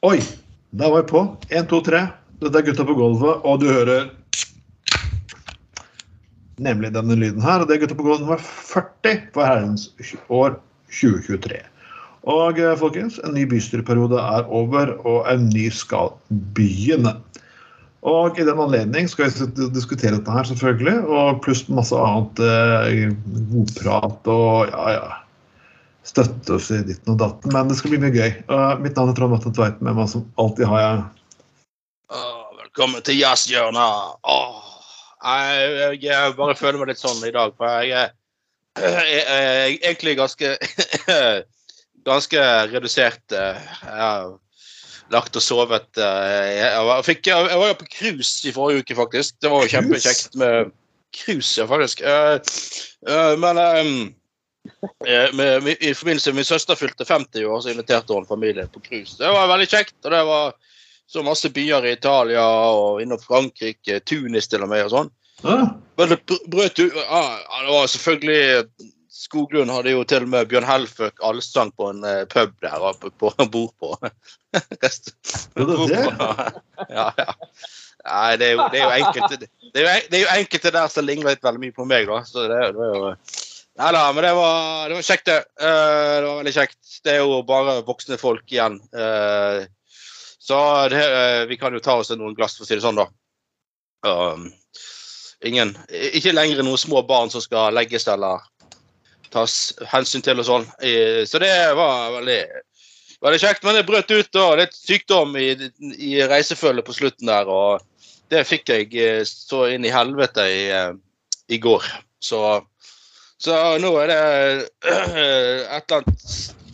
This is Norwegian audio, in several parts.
Oi, da var jeg på. Én, to, tre. Dette er Gutta på gulvet, og du hører nemlig denne lyden her. Og det er Gutta på gulvet nummer 40 for herrens år 2023. Og eh, folkens, en ny bystyreperiode er over, og en ny skal begynne. Og i den anledning skal vi diskutere dette her, selvfølgelig, og pluss masse annet eh, godprat og ja, ja støtte oss i ditten og datten, men det skal bli mye gøy. Uh, mitt navn er Trond Atten Tveiten, med meg som alltid har jeg Åh, velkommen til jazzhjørnet. Oh, jeg, jeg, bare føler meg litt sånn i dag, for jeg jeg er egentlig ganske ganske redusert. eh, Jeg har lagt og sovet. eh, Jeg fikk, jeg var jo på cruise i forrige uke, faktisk. Det var jo kjempekjekt med cruise, ja, faktisk. Eh, Men med, med, i forbindelse med min søster fylte 50 år, så inviterte hun familien på cruise. Det var veldig kjekt. og det var så masse byer i Italia og innom Frankrike, Tunis til og med og sånn. ah, Men det brøt ah, ja, Det var selvfølgelig Skoglund hadde jo til og med Bjørn Helføk allsang på en eh, pub der oppe på bord på. Rest- det det. ja, ja. Nei, det er jo, det er jo enkelte det er jo, det er jo enkelte der som ligner litt veldig mye på meg, da. Så det, det er jo Nei da, men det var, det var kjekt, det. Uh, det var veldig kjekt. Det er jo bare voksne folk igjen. Uh, så det, uh, vi kan jo ta oss noen glass, for å si det sånn, da. Um, ingen Ikke lenger noen små barn som skal legges eller tas hensyn til og sånn. Så det var veldig, veldig kjekt. Men det brøt ut da litt sykdom i, i reisefølget på slutten der, og det fikk jeg så inn i helvete i, i går. Så, så nå er det eh, et eller annet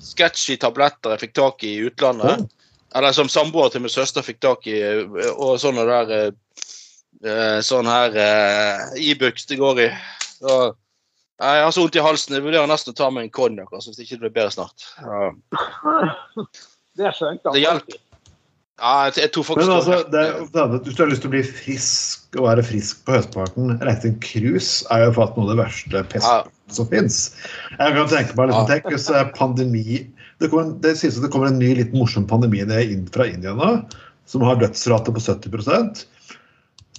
sketchy tabletter jeg fikk tak i i utlandet. Eller som samboer til min søster fikk tak i, eh, og sånne der eh, Sånn her uh, Ibux det går i. Så, jeg har så vondt i halsen. Jeg vurderer nesten å ta meg en konjakk altså, hvis ikke det blir bedre snart. Ja, Det skjønte Det hjelper. ja jeg, tror faktisk Men altså, det, det, hvis du har lyst til å bli frisk og være frisk på høstparten, reise en cruise er jo faktisk noe av det verste ja, pesten som fins. Jeg kan tenke meg liksom, Ja. tenk hvis eh, pandemi Det, kommer, det sies at det kommer en ny litt morsom pandemi ned inn fra India nå, som har dødsrate på 70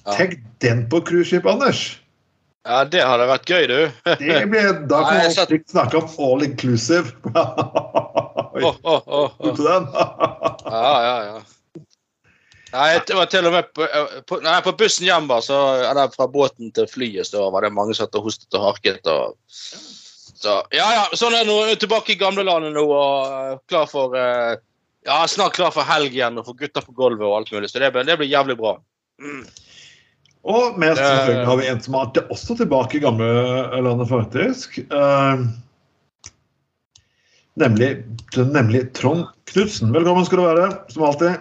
Ja. Tenk den på cruiseskip, Anders! ja, det hadde vært gøy, du. Det blir, da kan vi satt- snakke om all inclusive. Oi, oh, oh, oh, åh. Ja, ja, ja. Nei, det var til og med på, eh, på, nei, på bussen hjem, var så, eller fra båten til flyet, så var det mange som satt og hostet og harket. Og, så, ja, ja, sånn er det nå. Tilbake i gamlelandet nå og eh, klar for eh, Ja, snart klar for helg igjen og for gutter på gulvet og alt mulig. Så det, det blir jævlig bra. Mm. Og mest Eh. selvfølgelig har vi en som er også tilbake i gamlelandet, faktisk. Uh, nemlig, nemlig Trond Knutsen. Velkommen skal du være, som alltid.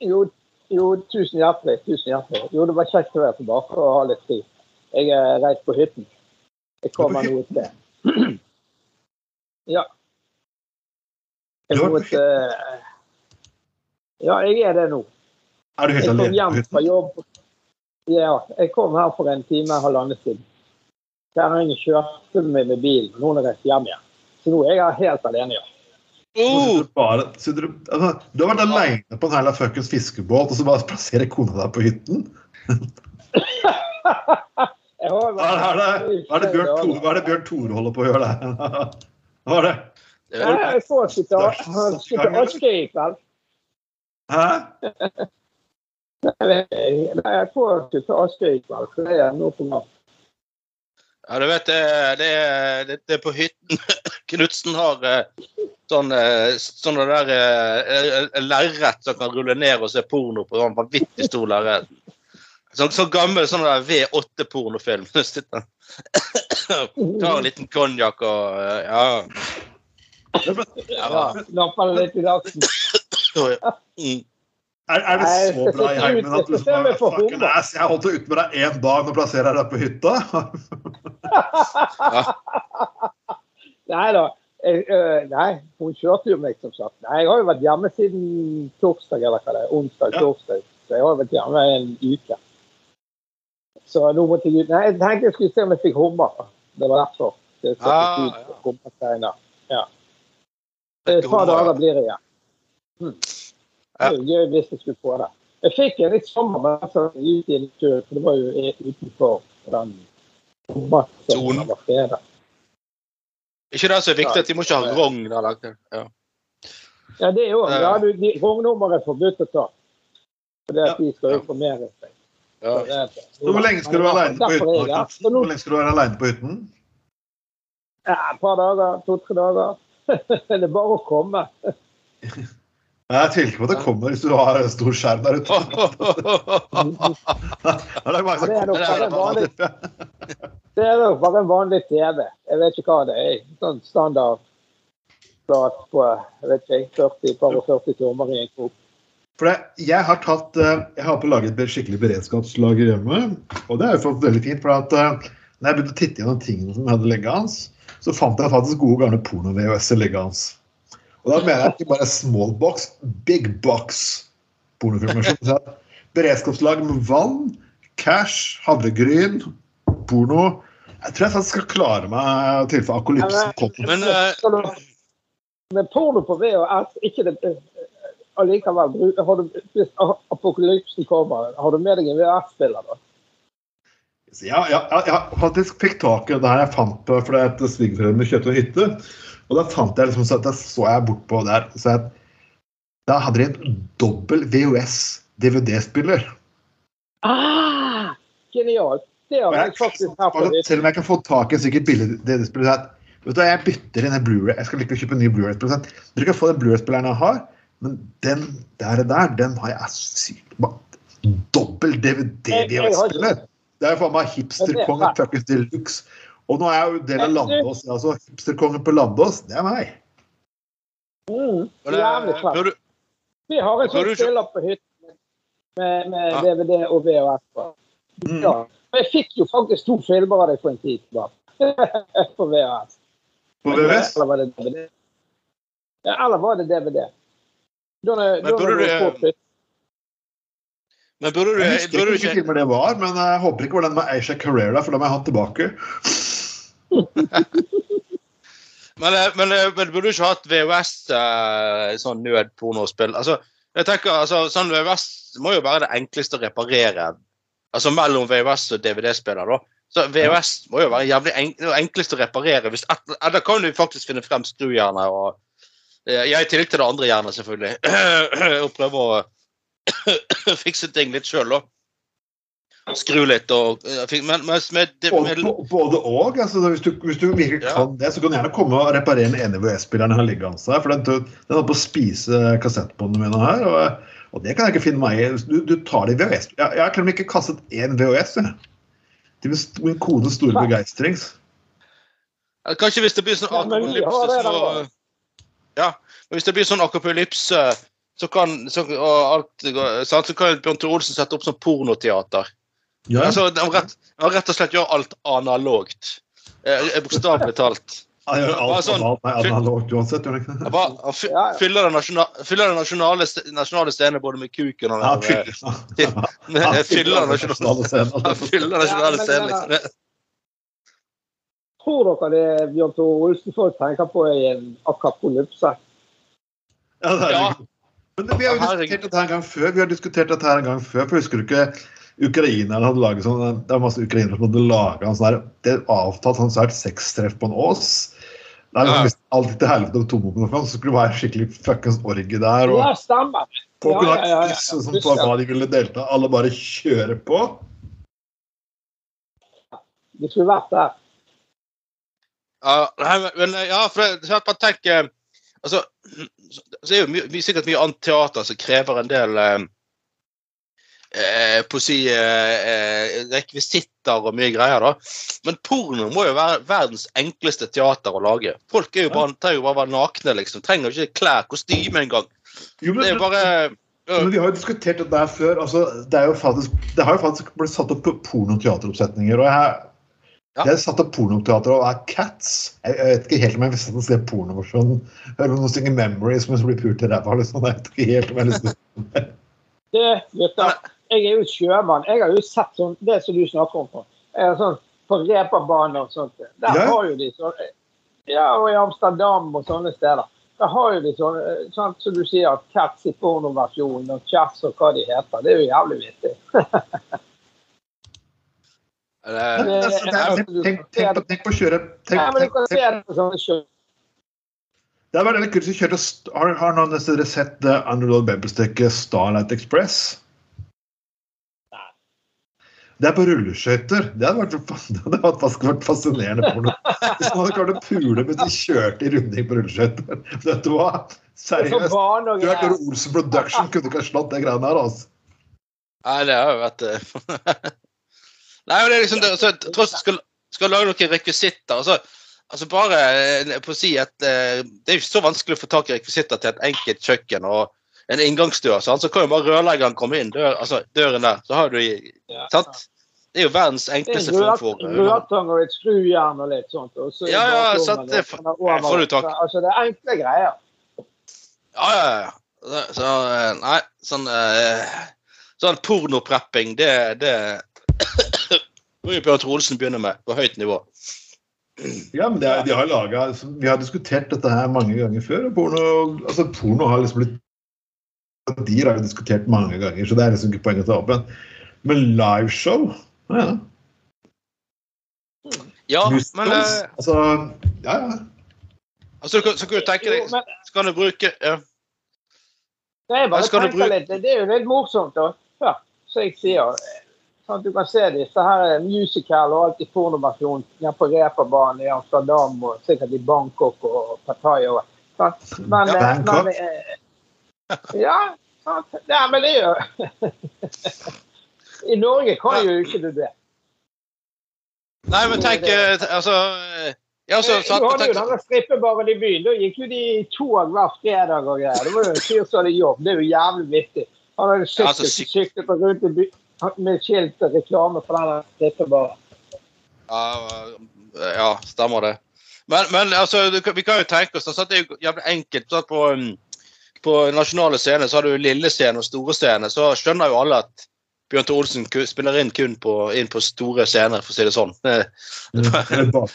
Jo, jo, tusen hjertelig. Tusen hjertelig. Jo, det var kjekt å være tilbake og ha litt fri. Jeg er reist på hytten. Jeg kommer nå ut sted. Ja. Jeg Du må et eh, Ja, jeg er det nå. Er du helt alene på fra jobb. Ja, jeg kom her for en time halvannen siden. Kjerringen kjørte meg med bilen. Nå har jeg reist hjem igjen. Så nå er jeg helt alene, ja. Så sitter du Bare, du, altså, du har vært aleine på en hel fuckings fiskebåt, og så bare plasserer kona deg på hytten? Hva er det, hva er det, Bjørn, Tore, hva er det Bjørn Tore holder på å gjøre der? Hva er det? Nei, Jeg får sitte og Askøy i kveld. Hæ? Nei, jeg får ikke Askøy i kveld, for det er noe på natt. Ja, du vet, det, det, det, det er på hytten Knutsen har eh, sånn, eh, sånne der eh, lerret som kan rulle ned og se porno på. Sånn vanvittig stor lerret. Sånn, så, gammel sånn der V8-pornofilm. Sitter. Tar en liten konjakk og ja. Ja, Napper det litt i dassen. Mm. Er, er det så bra i heimen at du ass, jeg holdt ut med deg én dag, nå plasserer deg på hytta? Nei da. Jeg, øh, nei, hun kjørte jo meg, som sagt. Nei, jeg har jo vært hjemme siden torsdag, eller hva det er. Onsdag, Ja. torsdag. Så jeg har vært hjemme en uke. Så nå måtte jeg ut. Nei, jeg tenkte jeg skulle se om jeg fikk hummer. Det var derfor. Det så Ah, ut ja. Ja. Et par dager blir det igjen. Hm. Det er jo gøy hvis jeg skulle få det. Jeg fikk en litt sommer, men altså, ute i en tur, for det var jo utenfor den Sonen. Ikke det som er viktig, at de må ikke ha rogn der. Ja. Ja, det er jo, ja, du, de, er forbudt å ta. For det at de skal informere seg. Ja. Hvor lenge skal du være aleine på hytten? Hvor lenge skal du være alene på hytten? Ja, et par dager, to-tre dager. det er bare å komme. Jeg tviler ikke på at det kommer hvis du har en stor skjerm der ute. Det er nok bare en vanlig, TV. Jeg vet ikke hva det er. Sånn standard flat på jeg vet ikke, 40, par og 40 tommer i en krok. For det, jeg har tatt eh, Jeg har på laget et skikkelig beredskapslager hjemme. Og det har jo fått veldig fint. For at eh, når jeg begynte å titte gjennom tingene som jeg hadde hans, så fant jeg faktisk gode gamle porno-VHS-er liggende. Og da mener jeg ikke bare small box, big box pornofilmer. Beredskapslag med vann, cash, havregryn, porno. Jeg tror jeg skal klare meg i tilfelle akolypsen kommer. Men eh, Skal Men porno på VHS, ikke det eh, allikevel har du, Hvis apokalypsen kommer, har du med deg en VHS-spiller da? Så Ja, ja, ja, jeg faktisk fikk tak i det her jeg fant på fordi svigerforeldrene kjøpte en hytte. Og da fant jeg liksom så da så jeg bortpå der så at Da hadde de en dobbel VHS-DVD-spiller. Ah, genialt! Det har Og jeg faktisk her. Selv om jeg kan få tak i en sikkert billig DVD-spiller Vet du, Jeg bytter inn en Blu-ray. Jeg skal å kjøpe en ny Blu-ray-spiller. Du Dere kan få den Blu-ray-spilleren jeg har, men den der, der den har jeg sykt Dobbel DVD-VHS-spiller! Det er jo faen meg Hipster Kong og er- fuckings de luxe. Og nå er jeg jo del av Landås. Altså, hipsterkongen på Landås, det er meg. Mm, jævlig fett. Vi har en sånn spiller på hytten med, med Ja. DVD og VHS. Mm. Ja. Jeg fikk jo faktisk to filmer av deg for en tid tilbake. på VHS. På VHS? Eller var det DVD? Ja, eller var det DVD? Da, Men burde du- hytten. men burde du, Jeg husker burde ikke hvilken film det var, men jeg håper ikke det var den med Aisha Carrera, for da må jeg ha den tilbake. Men, eh, men, eh, men burde du ikke hatt VHS eh, sånn nødpornospill? Altså, jeg tenker, altså, sånn VHS må jo være det enkleste å reparere. Altså mellom VHS og DVD-spiller, da. Så VHS må jo være jævlig enk det enkleste å reparere. Hvis et, da kan du faktisk finne frem skrujernet og eh, i tillegg til det andre jernet, selvfølgelig. og prøve å fikse ting litt sjøl, da. Skru litt og men, Men med, Både, med, både og. Altså, hvis, du, hvis du virkelig Ja. kan det, så kan du gjerne komme og reparere den ene VHS-spilleren jeg har liggende her. For den, den holdt på å spise kassettbåndene mine her, og, og det kan jeg ikke finne meg i. Du, du tar det i VHS. Jeg, jeg har til og med ikke kastet én VHS. Jeg. Til min, kones store begeistring. Kanskje hvis det blir sånn det så. Ja, men hvis det blir sånn akopalypse, så kan så, og alt, så kan Bjørn Thor Olsen sette opp sånn pornoteater. Ja. Altså, må rett, må rett og slett gjøre alt analogt. Eh, Bokstavelig talt. Han gjør alt sånn- analogt uansett. Gjør han ikke det? han fyller den nasjonale, fyller nasjonale, scenet både med kuken og Ja, med, fyller- den fyller det nasjonale scenen. han scenen. Liksom. Tror dere det Bjørn Tore Olsen folk tenker på i en akapolypse? Ja, det er Ja. det. Men vi har jo diskutert dette her en gang før. Vi har diskutert dette her en gang før, for Husker du ikke ukrainerne hadde laget sånn Det var masse ukrainere som hadde laga en sånn Det er avtalt sånn svært sextreff på en ås. Det er liksom, Ja. Hvis alt gikk til helvete og tombomben kom, så skulle det være skikkelig fuckings orgie der. Og Ja, stemmer. folk ja, ja, ja, ja. som Husker på hva de ville delta. Alle bare kjører på. Det skulle vært der. Ja, men- men ja, for så at tenker altså, så er jo mye, sikkert mye annet teater som krever en del eh, eh, på å si eh, eh, rekvisitter og mye greier, da. Men porno må jo være verdens enkleste teater å lage. Folk er jo bare, trenger jo bare være nakne, liksom. Trenger ikke klær, kostyme engang. Det er jo bare men vi har jo diskutert det der før. altså Det, er jo faktisk, det har jo faktisk blitt satt opp pornoteateroppsetninger. og jeg Ja. Jeg satt opp pornoteater og er Cats. Jeg, jeg vet ikke helt om jeg vil sette se pornoversjonen. Hører noen synge 'Memories' mens du blir pult i ræva. Liksom. Jeg vet ikke helt om jeg har lyst til Det, gutter, jeg er jo sjømann. Jeg har jo sett sånn, det som du snakker om. på. Jeg er sånn, på reperbaner og sånt. Der Ja. har jo de sånn Ja, og i Amsterdam og sånne steder. Der har jo de sånn, eh, sånn som du sier, Cats i pornoversjonen og Chats og hva de heter. Det er jo jævlig vittig. Eh, altså, det tenk, på- å kjøre det på. Det er veldig kult å kjøre Har, har noen av dere sett det Underdog Babel-stykket Starlight Express? Det er på rulleskøyter. Det hadde vært, det hadde vært fascinerende porno. Hvis man hadde klart å pule mens de kjørte i runding på rulleskøyter. Vet du hva? Seriøst. hørte greier. Olsen Production kunne ikke ha slått det greiene her, altså. Nei, det har jo vært eh, Nei, men det er liksom det, altså, Tross skal, skal lage noen rekvisitter altså, altså bare eh, på å si at eh, Det er jo ikke så vanskelig å få tak i rekvisitter til et enkelt kjøkken og en inngangsdør. Sant? Så kan jo bare rørleggeren komme inn dør, altså, døren der, så har du i- Ja. sant? Det er jo verdens er enkleste en form for Rødtang og et skrujern og litt sånt. Og så Ja, ja, så det får- over. får du tak. Altså, det er enkle greier. Ja, ja, ja. Så, så eh, nei, sånn eh, Sånn pornoprepping, det, det må jo Bjørn Trolsen begynne med på høyt nivå. Ja, men det er, de har laget, Vi har diskutert dette her mange ganger før. og Porno, altså porno har liksom blitt De har vi diskutert mange ganger, så det er liksom ikke poenget å ta opp. Men, men liveshow ja, Ja, men musicals, eh, altså, ja, ja. altså, så kan du tenke deg men Så kan du bruke ja. det er bare å skal du bruke- litt, det er jo litt morsomt, da. Ja, så jeg sier. Sånn at du kan se disse her musical og alt i pornoversjon ja, på reperbanen i Amsterdam og sikkert i Bangkok og Pattaya. Sant? Men, Ja, eh, Bangkok. men eh, Ja, sant. Nei, men det er jo I Norge kan jo ikke du det. Nei, men tenk eh, altså eh, Ja, så, så, du hadde jo denne strippebaren i byen. Da gikk jo de i tog hver fredag og greier. Det var jo en fyr som hadde jobb. Det er jo jævlig vittig. Han hadde Ja, altså, syklet, syk- syklet rundt i byen med skilt og reklame for denne strippebaren. ja, eh, ja, stemmer det. Men, men altså, du, vi kan jo tenke oss at det er jævlig enkelt. Sånn, på, um, på nasjonale scener så har du lille scene og store scene. Så skjønner jo alle at Bjørn Tore Olsen spiller inn kun på, inn på store scener, for å si det sånn. Det- Og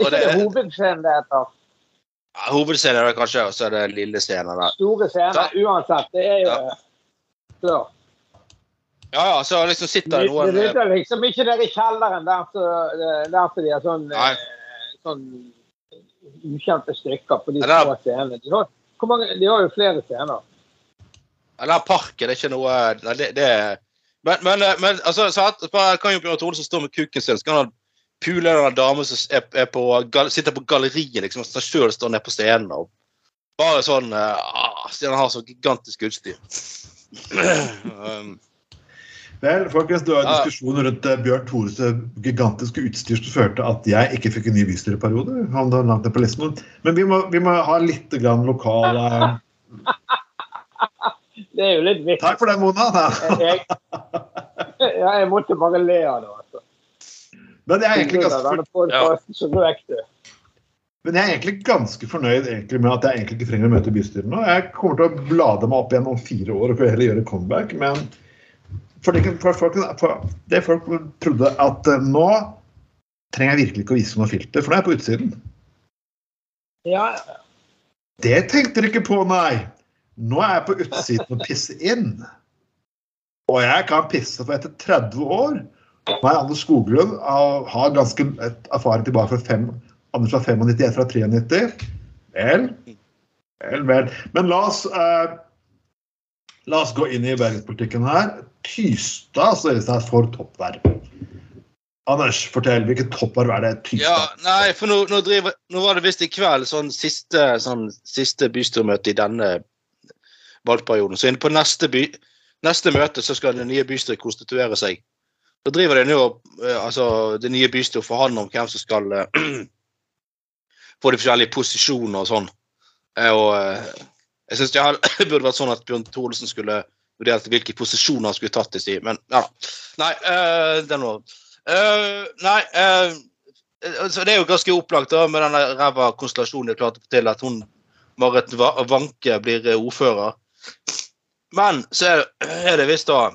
Ikke det, det hovedscenen det heter. ja, hovedscenen er det kanskje, og så er det lille scenen der. Store scener uansett. Det er jo Ja. klart. Ja, ja, så liksom sitter Det noen det er liksom ikke der i kjelleren der så, der så de har sånn, eh, sånn ukjente stykker på de store er- små scenene. De har, hvor mange, de har jo flere scener. Ja, parken, det er ikke noe Nei, det, det er Men, men, eh, men altså, så at, kan jo Bjørn Tore som står med kuken sin, så kan han pule en dame som er, er på, sitter på galleriet, liksom, og seg sjøl står nede på scenen. Og bare sånn eh, ah, Siden han har så gigantisk utstyr. um, Vel, folkens, det var en diskusjon rundt eh, Bjørn Tores gigantiske utstyr som førte at jeg ikke fikk en ny bystyreperiode. Han langt ned på listen. Men vi må, vi må ha litt grann lokal Det er jo litt vittig. Takk for det, Mona. Jeg, ja, jeg måtte bare le av det. Altså. Men jeg er egentlig ganske, du. men jeg er egentlig ganske fornøyd egentlig med at jeg egentlig ikke trenger å møte bystyret nå. Jeg kommer til å blade meg opp igjen om fire år og heller gjøre comeback. Men for det, for folk, for det folk trodde at eh, nå trenger jeg virkelig ikke å vise noe filter, for nå er jeg på utsiden. Ja, Det tenkte dere ikke på, nei. Nå er jeg på utsiden og pisser inn. Og jeg kan pisse, for etter 30 år Nå er Anders Skoglund og har ganske erfaring tilbake fra fem, Anders var 95, jeg fra 93. Vel, vel, vel. Men la oss, eh, la oss gå inn i bergenspolitikken her. Tystad til å for toppverv. Anders, fortell. Hvilket toppverv er det? Ja, Tystad? nei, for nå, nå, driver, nå var det visst i kveld sånn siste, sånn, siste bystyremøte i denne valgperioden. Så inne på neste, by, neste møte så skal det nye bystyret konstituere seg. Så driver det nå eh, altså det nye bystyret forhandler om hvem som skal eh, få de forskjellige posisjoner og sånn. Eh, Og jeg syns det burde vært sånn at Bjørn Thoresen skulle vurdert hvilke posisjoner han skulle tatt i si, men ja. Nei, eh, det er noe uh, Nei, Uh, det er jo ganske opplagt da med den ræva konstellasjonen de klarte til at hun Marit Vanke blir ordfører. Men så er det, visst da,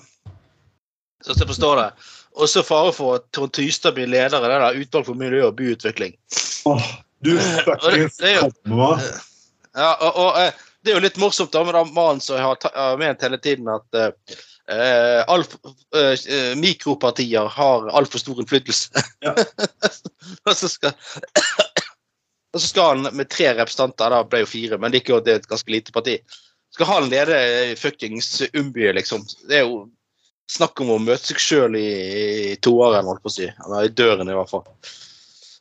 sånn jeg forstår det, også fare for at Trond Tystad blir leder i det der utvalg for miljø og byutvikling. Åh, du fuckings er kommer med Ja, og, og eh, Det er jo litt morsomt da med den mannen som har har ment hele tiden at uh, eh, eh, mikropartier har altfor stor innflytelse. Ja. og, så skal, og så skal han med tre representanter, da ble jo fire, men like godt det er et ganske lite parti, skal han lede fuckings Umby, liksom. Det er jo snakk om å møte seg sjøl i, i toeren, holdt på å si. Eller i døren, i hvert fall.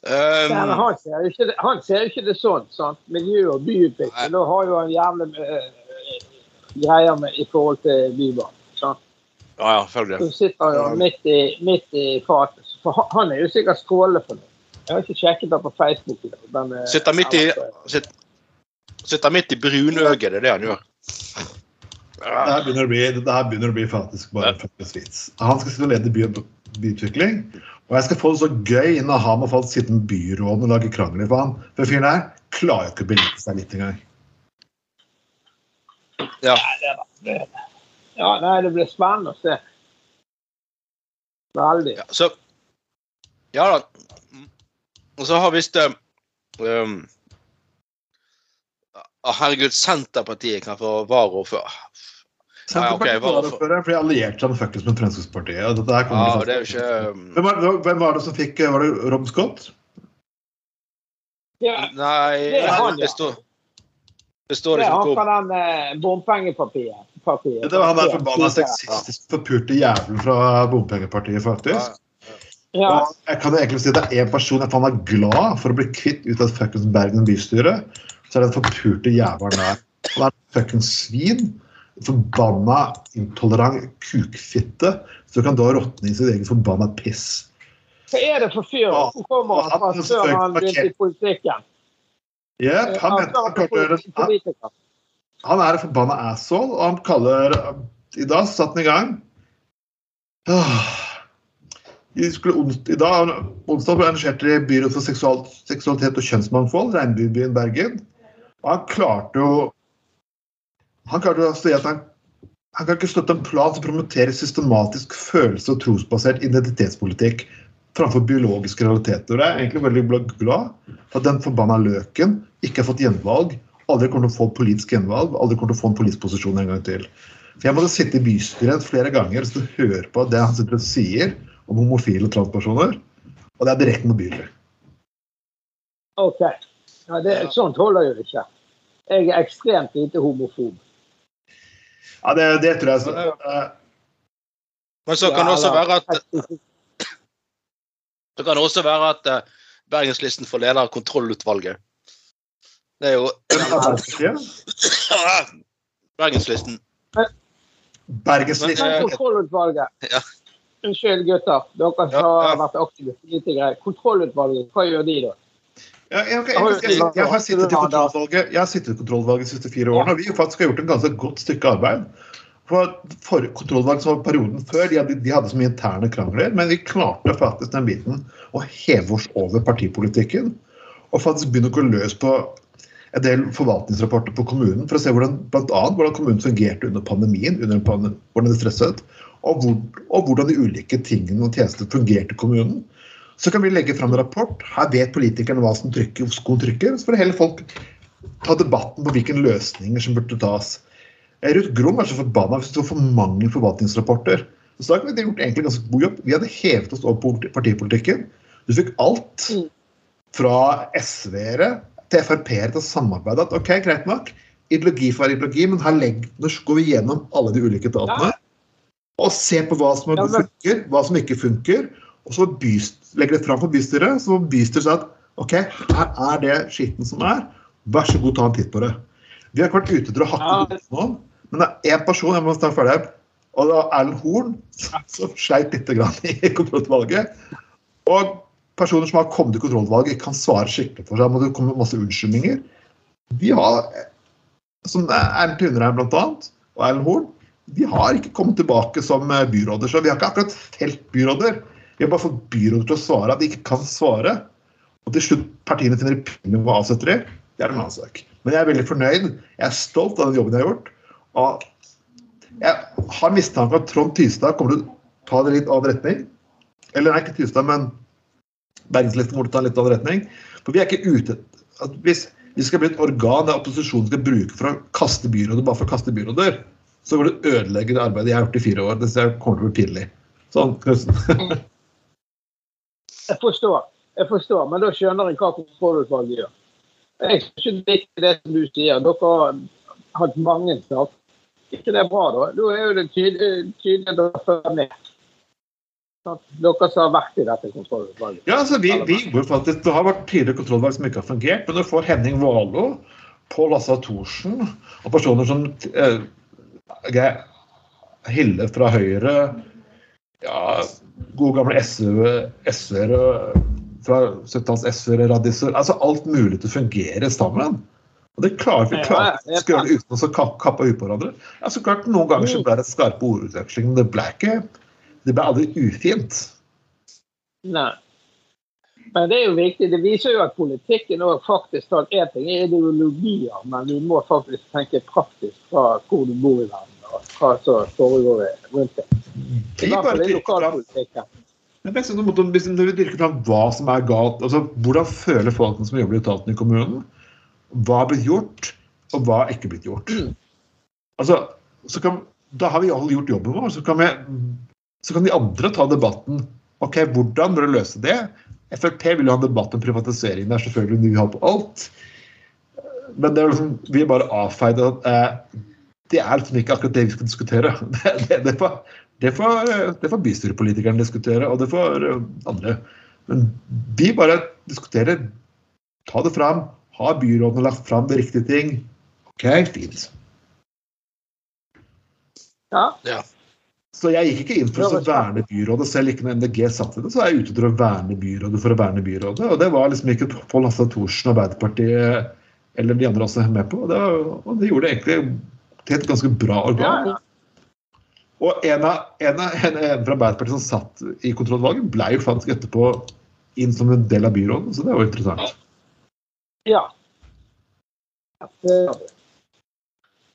Um, ja, han ser jo ikke det, han ser ikke det sånn. sant? Miljø og byutvikling. Da har jo han jævlig uh, greier med, i forhold til Bybanen. sant? ja, ja, følger Så sitter jo midt i, midt i fatet. For han- han er jo sikkert strålende for noe. Jeg har ikke sjekket det på Facebook. i Men, eh, Sitter midt i- Sitter, sitter midt i brunøyet, det er det han gjør. Det her begynner å bli, det her begynner å bli faktisk bare fuckings vits. Han skal sitte og lede by, byutvikling. Og jeg skal få det så gøy når han har fått sitte med byråden og lage krangler for han. For fyren her klarer jo ikke å belite seg litt engang. Ja. Ja, nei, det blir spennende å se. Veldig. Ja, så Ja da. Og så har visst um, Herregud, Senterpartiet kan få varaordfører. Senterpartiet var oppfører, for de allierte seg fuckings med Fremskrittspartiet. Dette her Ja, det er jo ikke hvem, var, hvem var det som fikk Var det Rob Scott? Ja, Nei, Det er han, ja. det står Det står det er liksom han fra den eh, bompengepartiet. Det var han der forbanna sexistisk forpurte jævelen fra bompengepartiet, faktisk. Ja, Og jeg kan jo egentlig si at det er én person jeg faen er glad for å bli kvitt ut av fuckings Bergen bystyre. Så er det den forpurte jævelen der. Han er et fuckings svin. Forbanna intolerant kukfitte. Så kan da råtne i sitt eget forbanna piss. Hva er det for fyr? Hvor kommer fra før han begynte i politikken? Jepp. han, Han mente han, klarte, å gjøre det. han er en forbanna asshole, og han kaller I dag satte han i gang. I, skulle, I dag, onsdag ble de Byrådet for seksual, seksualitet og kjønnsmangfold, Regnbuebyen Bergen. Han klarte jo Han klarte å si at han, han kan ikke støtte en plan som promoterer systematisk følelse- og trosbasert identitetspolitikk framfor biologiske realiteter. Og Jeg er egentlig veldig glad for at den forbanna løken ikke har fått gjenvalg. Aldri kommer til å få politisk gjenvalg, aldri kommer til å få en politisk posisjon en gang til. For Jeg måtte sitte i bystyret flere ganger og høre på det han sitter og sier om homofile transpersoner. Og det er direkte motbydelig. OK. Ja, det, sånt holder jo ikke. Jeg er ekstremt lite homofob. Ja, det, det tror jeg så, eh, Men så kan det også være at Det kan også være at eh, Bergenslisten får leder av kontrollutvalget. Det er jo Bergenslisten. Bergenslisten. Eh, Kontrollutvalget. Ja. Unnskyld, gutter. Dere som Ja, ja. har vært aktive politikere. Kontrollutvalget, hva gjør de da? Ja, jeg, jeg, jeg, jeg, jeg, har sittet i kontrollvalget, jeg har sittet i kontrollvalget de siste fire årene, og vi faktisk har gjort en ganske godt stykke arbeid. For, for kontrollvalget som var perioden før, de hadde, de hadde så mye interne krangler, men vi klarte faktisk den biten å heve oss over partipolitikken. Og faktisk begynne å gå løs på en del forvaltningsrapporter på kommunen for å se hvordan, blant annet, hvordan kommunen fungerte under pandemien, under pandemien hvordan det stresset, og, hvor, og hvordan de ulike tingene og tjenestene fungerte i kommunen. Så kan vi legge fram en rapport. Her vet politikerne hva som trykker, hvor skoen trykker. Så får heller folk ta debatten på hvilke løsninger som burde tas. Eh, Ruth Grom er så forbanna hvis det var for mange forvaltningsrapporter. Så da hadde vi gjort egentlig ganske god jobb. Vi hadde hevet oss opp på partipolitikken. Du fikk alt Mm. fra SV-ere til Frp-ere til å samarbeide. At ok, greit nok, ideologi for ideologi, men her legg, nå går vi gjennom alle de ulike etatene. Og ser på hva som funker, hva som ikke funker. Og så byst, legger det fram for bystyret, så må bystyret si at OK, her er det skitten som er. Vær så god, ta en titt på det. Vi har ikke vært ute etter å hakke Ja. noen, men det er én person jeg må ta ferdig her, og det var Erlend Horn som sleit litt grann i kontrollutvalget. Og personer som har kommet i kontrollutvalget, kan svare skikkelig for seg. Må det komme masse unnskyldninger. De har, som Erlend blant annet, og Erlend Horn, de har ikke kommet tilbake som byråder. Så vi har ikke akkurat felt byråder. Vi har bare fått byrådet til å svare at de ikke kan svare. Og til slutt partiene finner pinne hva avsetter de. Det er en annen sak. Men jeg er veldig fornøyd. Jeg er stolt av den jobben jeg har gjort. Og jeg har mistanke om at Trond Tystad kommer til å ta det litt annen retning. Eller nei, ikke Tystad, men Bergenslisten kommer til å ta en litt annen retning. For vi er ikke ute at Hvis vi skal bli et organ der opposisjonen skal bruke for å kaste byrådet bare for å kaste byråder, så vil det ødelegge det arbeidet jeg har gjort i fire år. Det kommer til å bli pinlig. Sånn, Knutsen. Jeg forstår, jeg forstår, men da skjønner jeg hva kontrollutvalget gjør. Jeg skjønner ikke det som du sier. Dere har hatt mange saker. ikke det er bra, da? Da er jo det tydelig, tydelig dere følger med. Dere som har vært i dette kontrollutvalget. Ja, altså vi, vi faktisk, Det har vært tidligere kontrollvalg som ikke har fungert, men du får Henning Valo, Pål Assa Thorsen og personer som eh, Hille fra Høyre, ja, gode gamle SV-ere fra 70-talls SV-ere, radiser Altså alt mulig til å fungere sammen. Og det klarer vi klarer ja, ja. skal gjøre det uten å så kappe ut på hverandre. Ja, så klart Noen ganger så ble det skarpe ordutveksling, men det ble ikke det ble aldri ufint. Nei. Men det er jo viktig. Det viser jo at politikken òg faktisk tar én ting er ideologier, men vi må faktisk tenke praktisk fra hvor du bor i verden, hva som foregår rundt det. I hvert fall i lokalpolitikken. Men det er sånn, måte, hvis dyrker fram hva som er galt, altså hvordan føler folkene som jobber i etaten i kommunen? Hva er blitt gjort, og hva er ikke blitt gjort? Altså, så kan, Da har vi alle gjort jobben vår. Så kan, vi, så kan de andre ta debatten. Ok, Hvordan bør du løse det? Frp vil jo ha en debatt om privatisering. Det er selvfølgelig vil ha på alt. Men det er liksom, vi bare avfeide at eh, det er liksom ikke akkurat det vi skal diskutere. Det, det, det, får, det, får, får bystyrepolitikerne diskutere, og det får eh, andre. Men vi bare diskuterer. Ta det fram. Har byrådene lagt fram de riktige ting? OK, fint. Ja. Så jeg gikk ikke inn for å verne byrådet, selv ikke når MDG satte det. Så er jeg ute etter å verne byrådet for å verne byrådet. Og det var liksom ikke Pål Hasse Thorsen, Arbeiderpartiet eller de andre også med på. Og det, og det gjorde det egentlig til et ganske bra organ. ja. Og en av, en, av, en, en fra Arbeiderpartiet som satt i kontrollvalget, ble jo faktisk etterpå inn som en del av byrådet, så det var jo interessant. ja.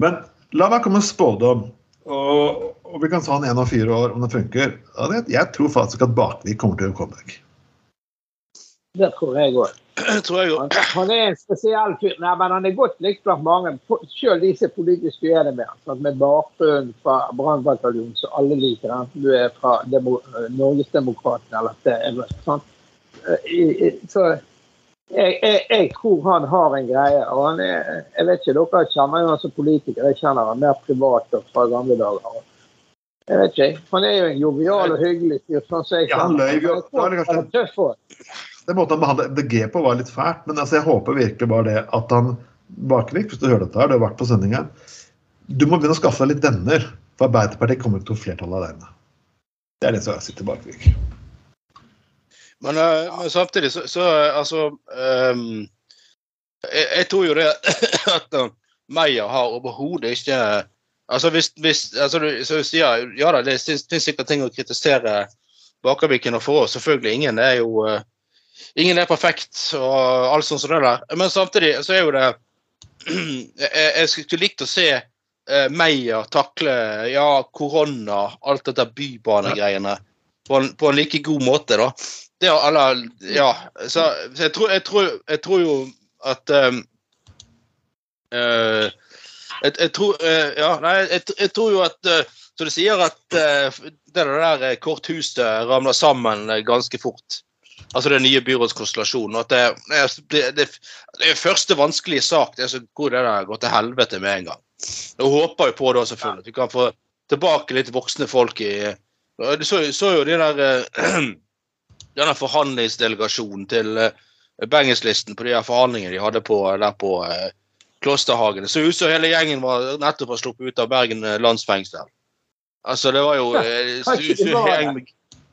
Men la meg komme med spådom. Og, og vi kan ta en én av fire år om det funker. Jeg tror faktisk at Bakvik kommer til å komme back. Det tror jeg òg. Han, han er en spesiell fyr. Nei, men han er godt likt blant mange. Selv de som er politisk uenige med ham. Med bakgrunn fra brannbataljonen, så alle liker han. Du er fra demo, Norgesdemokratene eller det. Sant? Eh, Så jeg, jeg, jeg tror han har en greie. og han er, Jeg vet ikke, Dere kjenner jo han som politiker. Jeg kjenner han mer privat og fra gamle dager. Jeg vet ikke, Han er jo en jovial og hyggelig fyr. sånn som jeg Ja, han kjenner løy jo. Den måten han behandla MDG på, var litt fælt, men altså, jeg håper virkelig bare det at han Bakvik, hvis du hører dette her, du har vært på sendinga Du må begynne å skaffe deg litt venner, for Arbeiderpartiet kommer ikke til å flertall alene. Det er det som sitter Bakvik. Men, eh, men samtidig så, så eh, altså um, jeg, jeg tror jo det at uh, Meyer har overhodet ikke Altså hvis, hvis altså, du, sier, Ja da, det finnes sikkert ting å kritisere Bakerviken og for oss. Selvfølgelig. Ingen er jo eh, Ingen er perfekt og alt sånt som det der. Men samtidig så er jo det Jeg, skulle likt å se eh, Meyer takle ja, korona, alt dette bybanegreiene, på en, på en like god måte, da. Det eller, Ja. Så, så jeg, tror, jeg, tror, jeg tror jo at um, uh, jeg, jeg tror uh, Ja, nei, jeg, tror jo at uh, Så du sier at det der korthuset ramler sammen ganske fort. Altså den nye byrådskonstellasjonen. At det, det, det, det er første vanskelige sak. Det er så hvor det der går til helvete med en gang. Jeg håper jo på da selvfølgelig at vi kan få tilbake litt voksne folk i Du så, så jo de der eh, denne forhandlingsdelegasjonen til uh, Bergenslisten på de her forhandlingene de hadde på, der på Klosterhagen. Det så ut som hele gjengen var nettopp var sluppet ut av Bergen landsfengsel. Altså, det var jo uh, Har så, så, så,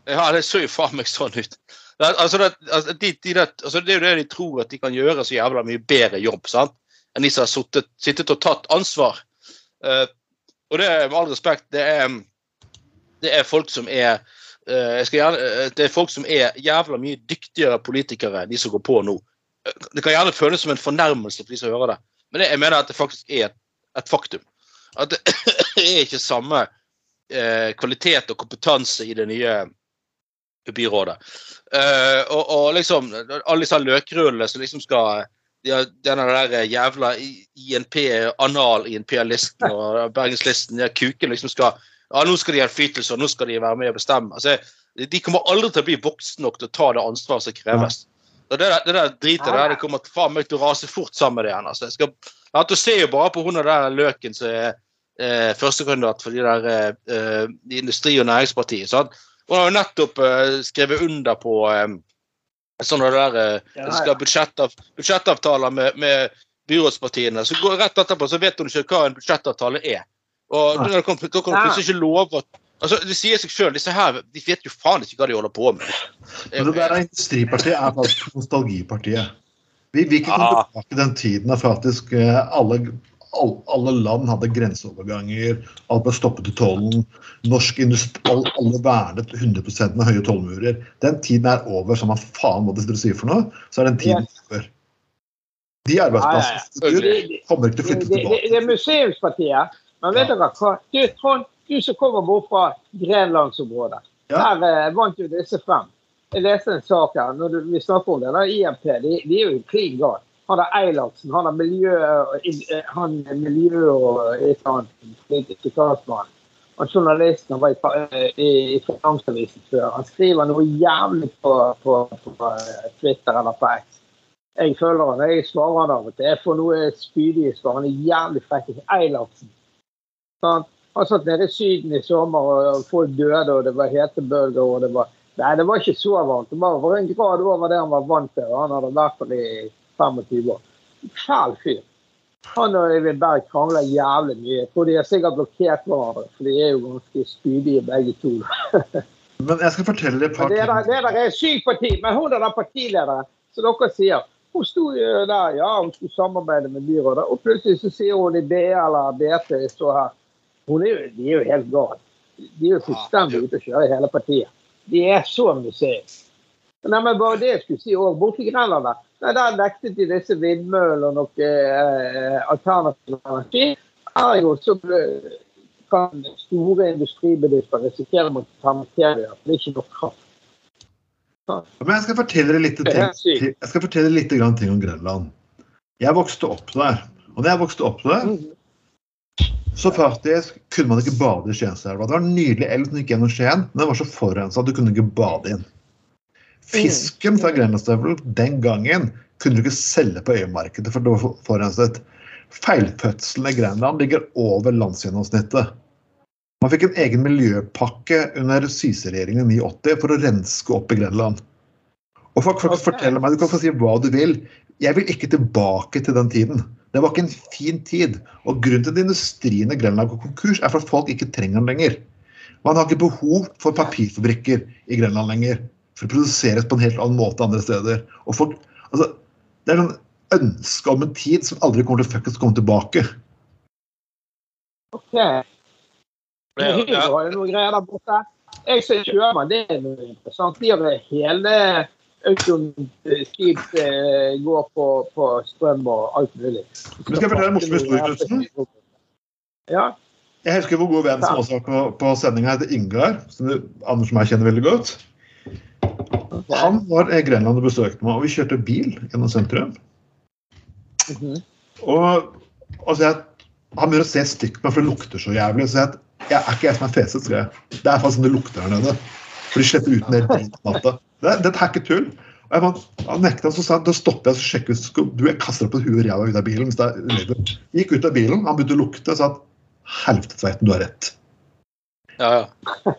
Ja, det så jo faen meg sånn ut. Altså, altså, altså, det er jo det de tror at de kan gjøre så jævla mye bedre jobb sant? enn de som har suttet, sittet og tatt ansvar. Uh, og det er med all respekt, det er, det er folk som er uh, gjerne, eh, Det er folk som er jævla mye dyktigere politikere de som går på nå. Det kan gjerne føles som en fornærmelse for de som hører det, men det, jeg mener at det faktisk er et, et faktum. At det er ikke samme uh, kvalitet og kompetanse i det nye byrådet. Uh, og, og liksom alle disse løkrullene som liksom skal ja, denne der jævla INP, anal-INP-listen og Bergenslisten, de kuken liksom skal ja, nå skal de ha innflytelse, og nå skal de være med og bestemme. Altså, de kommer aldri til å bli voksne nok til å ta det ansvaret som kreves. Og det, der, det der dritet der, det kommer faen meg til å rase fort sammen med det igjen. Altså. Jeg skal, ja, du ser jo bare på hun der løken som er eh, førstekandidat for de der eh, Industri- og Næringspartiet. Sant? Hun har jo nettopp uh, skrevet under på um, sånne der uh, Ja, ja. skal budsjettav, budsjettavtaler med, med byrådspartiene. Så går rett etterpå så vet hun ikke hva en budsjettavtale er. Og da kan, hun plutselig ikke love at altså, Det sier seg sjøl, disse her de vet jo faen ikke hva de holder på med. Men det der er Industripartiet er faktisk nostalgipartiet. Vi vil ikke komme Ja. tilbake den tiden da faktisk alle, all, alle land hadde grenseoverganger, alt ble stoppet i tollen, norsk industri, all, alle vernet 100 med høye tollmurer. Den tiden er over, som man faen må dere si for noe, så er den tiden over. De arbeidsplassene kommer ikke til å flytte flytte det, det er museumspartiet. Men vet dere hva? Du, Trond, du som kommer bort fra Grenlandsområdet. Her eh, vant jo disse frem. Jeg leste en sak her. når du, Vi snakker om det. der IMP de, de er jo klin gal. Han er Eilertsen, han er miljø, eh, han er miljø og et eller annet politisk talsmann. Han journalisten han var i, pa- i, i Finansavisen før. Han skriver noe jævlig på, på, på eh, Twitter eller på X. Jeg følger han, jeg svarer han av og til. Jeg får noe spydige svar. Han er jævlig frekk. Eilertsen. Han, Han satt nede i Syden i sommer, og folk døde, og det var hetebølger. og det var Nei, det var ikke så varmt. Det var en grad over det han var vant til. og Han hadde vært der i 25 år. Fæl fyr. Han og Øyvind Berg krangler jævlig mye. Jeg tror de har sikkert blokkert hverandre, for de er jo ganske spydige begge to. Men jeg skal fortelle et par ting. det der er sykt parti. Men hun er den partilederen, som dere sier. Hun sto der, ja, hun skulle samarbeide med byrådet, og plutselig så sier hun i BA eller BT står her. Hun er jo, de er jo helt gale. De er jo fullstendig ute å kjøre i hele partiet. De er så museum. Nei, men bare det jeg skulle si òg. Borte i Grenland der, nei, der nektet de disse vindmøllene og noe eh, alternativ energi. Ergo så kan store industribedrifter risikere å permittere, for det er ikke nok kraft. Men jeg skal fortelle dere litt, er ting, jeg skal fortelle litt grann ting om Grønland. Jeg vokste opp der. Og når jeg vokste opp der, så faktisk kunne man ikke bade i Skienselva. Det var en nydelig elv som gikk gjennom Skien, men den var så forurensa at du kunne ikke bade inn. Fisken fra Grenlandsstøvel den gangen kunne du ikke selge på øyemarkedet, for det var for- forurenset. Feilfødselen i Grenland ligger over landsgjennomsnittet. Man fikk en egen miljøpakke under Syse-regjeringen i 1980 for å renske opp i Grenland. Og folk folk okay. forteller meg, Du kan få si hva du vil. Jeg vil ikke tilbake til den tiden. Det var ikke en fin tid. Og Grunnen til at industrien i Grenland går konkurs, er for at folk ikke trenger den lenger. Man har ikke behov for papirfabrikker i Grenland lenger. For det produseres på en helt annen måte andre steder. Og folk, altså, det er sånn ønske om en tid som aldri kommer til å fuckings komme tilbake. Ok. Har jo noen greier der borte. Jeg som er det er noe interessant. De har hele autoskip eh, går på, på strøm og alt mulig. Men skal jeg fortelle en morsom historie, Knutsen? Ja. Jeg husker vår god venn som også var på, på sendinga, heter Ingar. Som du, Anders og jeg kjenner veldig godt. Han var i Grenland og besøkte meg, og vi kjørte bil gjennom sentrum. Mm -hmm. og altså, jeg, Han begynner å se stygt på meg, for det lukter så jævlig. Så jeg, jeg er ikke jeg som er feset, skal jeg. Det er faktisk sånn det lukter her nede. For de slipper ut drit om natta. Det, dette er ikke tull. Og jeg han nekta, så sa han, da stopper jeg og sjekker ut. Du, jeg kaster deg på huet og ræva ut av bilen. hvis det er. Gikk ut av bilen, han begynte å lukte og sa at helvete Tveiten, du har rett. Ja, ja.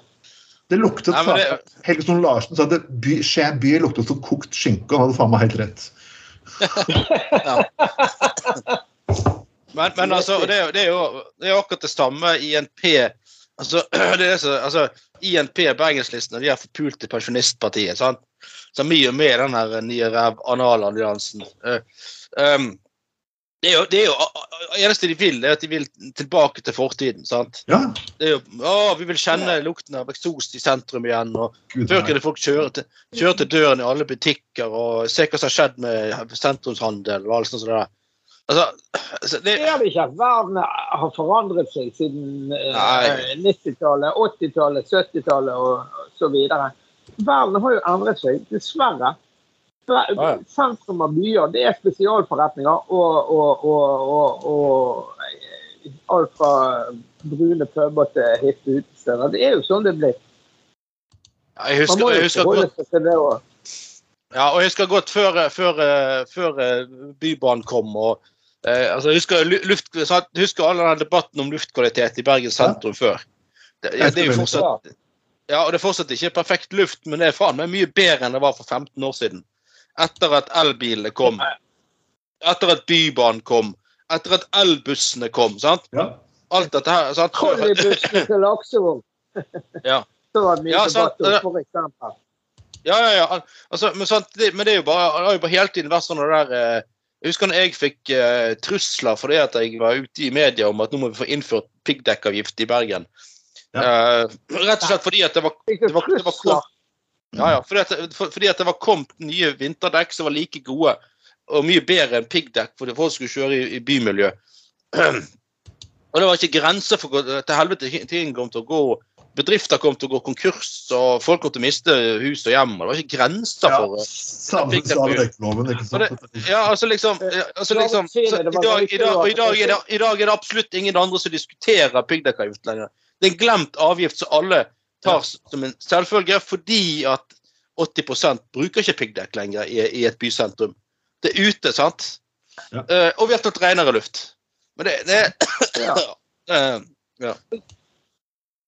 Det luktet Nei, det- faen- Helge Stone Larsen sa at by, Skien by luktet som kokt skinke, og han hadde faen meg helt rett. Men, men altså, det, det, er jo, det er akkurat det samme INP altså, det er så, altså, INP, Bergenslisten, og de her forpulte pensjonistpartiet. sant? Så mye med den her nye ræv analalliansen. Uh, um, det er jo det er jo eneste de vil, er at de vil tilbake til fortiden. sant? Ja, Det er jo, å, Vi vil kjenne lukten av eksos i sentrum igjen. og gud, Før kunne folk kjøre til, kjøre til døren i alle butikker og se hva som har skjedd med sentrumshandel og alt sånt. som det der. Altså, altså, det, Ser du ikke at verden har forandret seg siden eh, 90-tallet, 80-tallet, 70-tallet og så videre? Verden har jo endret seg, dessverre. Ja, ja. Sentrum av byer det er spesialforretninger og, og, og, og, og alt fra brune puber til hippe utesteder. Det er jo sånn det jeg Man husker, må jeg jo husker forholde godt seg til det òg. Ja, og jeg husker godt før, før, før eh, Bybanen kom. og eh, altså, jeg husker, luft. Jeg husker alle den debatten om luftkvalitet i Bergen sentrum før. Det, ja, det er jo fortsatt, ja, og det er fortsatt ikke perfekt luft, men det er faen meg mye bedre enn det var for 15 år siden. Etter at elbilene kom. Etter at Bybanen kom. Etter at elbussene kom. sant? Ja. Alt dette her. sant? Kollibussene til Laksevåg. Ja. Så var mye Ja, sant, debatt om, for eksempel. Ja, ja, ja. Altså, men, sant, det, men det er jo bare, det har jo bare hele tiden vært sånn det der eh, Jeg husker når jeg fikk eh, trusler fordi at jeg var ute i media om at nå må vi få innført piggdekkavgift i Bergen. Eh, rett og slett fordi at det var, det var, det var det kom, ja, ja, fordi, at, for, fordi at det var kommet nye vinterdekk som var like gode og mye bedre enn piggdekk fordi folk skulle kjøre i, i bymiljø. Og det var ikke grenser for til helvete ting kom til å gå Bedrifter kom til å gå konkurs, og folk kom til å miste hus og hjem. og Det var ikke grenser Ja, for samme sa dekkloven, ikke sant? ja, altså liksom, altså liksom så, i, dag, i, dag, og i, dag det, I dag er det absolutt ingen andre som diskuterer piggdekkavgift lenger. Det er en glemt avgift som alle tar som en selvfølge, fordi at 80 bruker ikke piggdekk lenger i, i et bysentrum. Det er ute, sant? Ja. Uh, og vi har tatt renere luft. Men det, det Ja. eh,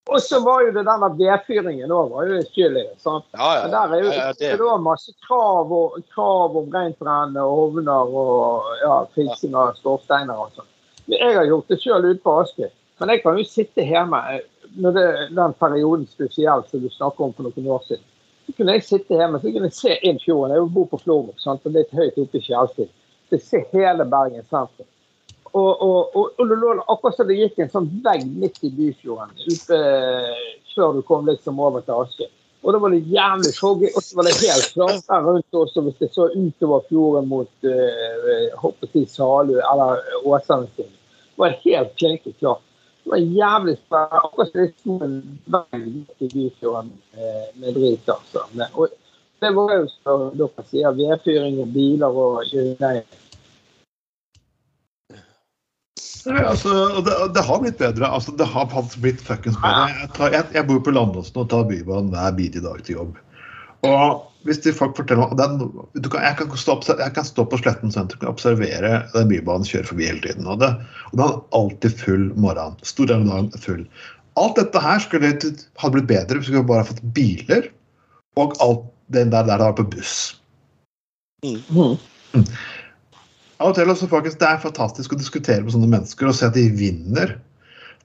Og så var jo det den vedfyringen òg var jo skyldig. sant? Ja, ja. Men der er jo ja, ja, det det, var masse krav, og, krav om rentbrenne og ovner og ja, fiksing av skorsteiner og sånn. Jeg har gjort det sjøl ute på Askøy. Men jeg kan jo sitte hjemme eh, når det, den perioden spesielt som du snakker om for noen år siden. Så kunne jeg sitte hjemme så kunne jeg se inn fjorden. Jeg bor på Florvåg, sant? og litt høyt oppe i. Så jeg ser hele Bergen sentrum. Og, og, og, og det lå akkurat som det gikk en sånn vegg midt i Byfjorden ute eh, før du kom liksom over til Aske. Og da var det jævlig foggy, og så var det helt klart der rundt også hvis det så utover fjorden mot uh, hoppet til Salu eller Åsane. Det var helt klinkende klart. Det var jævlig spennende. Akkurat som det sto en midt i Byfjorden eh, med drit. altså. Men- Og det var jo som dere sier, vedfyring og biler og nei, Nei, altså, det, det har blitt bedre. Altså, det har faktisk blitt fuckings bedre. Jeg, tar, jeg, jeg bor på Landåsen og tar Bybanen hver bidige dag til jobb. Og hvis de folk forteller meg den, du kan, jeg, kan stå, opp- jeg kan stå på Sletten sentrum og observere den bybanen kjøre forbi hele tiden. Og, det, og den er alltid full morgen. Stor del av dagen full. Alt dette her skulle hadde blitt bedre hvis vi bare hadde fått biler og alt det der, der det var på buss. Av og til også, faktisk, Det er fantastisk å diskutere med sånne mennesker og se at de vinner.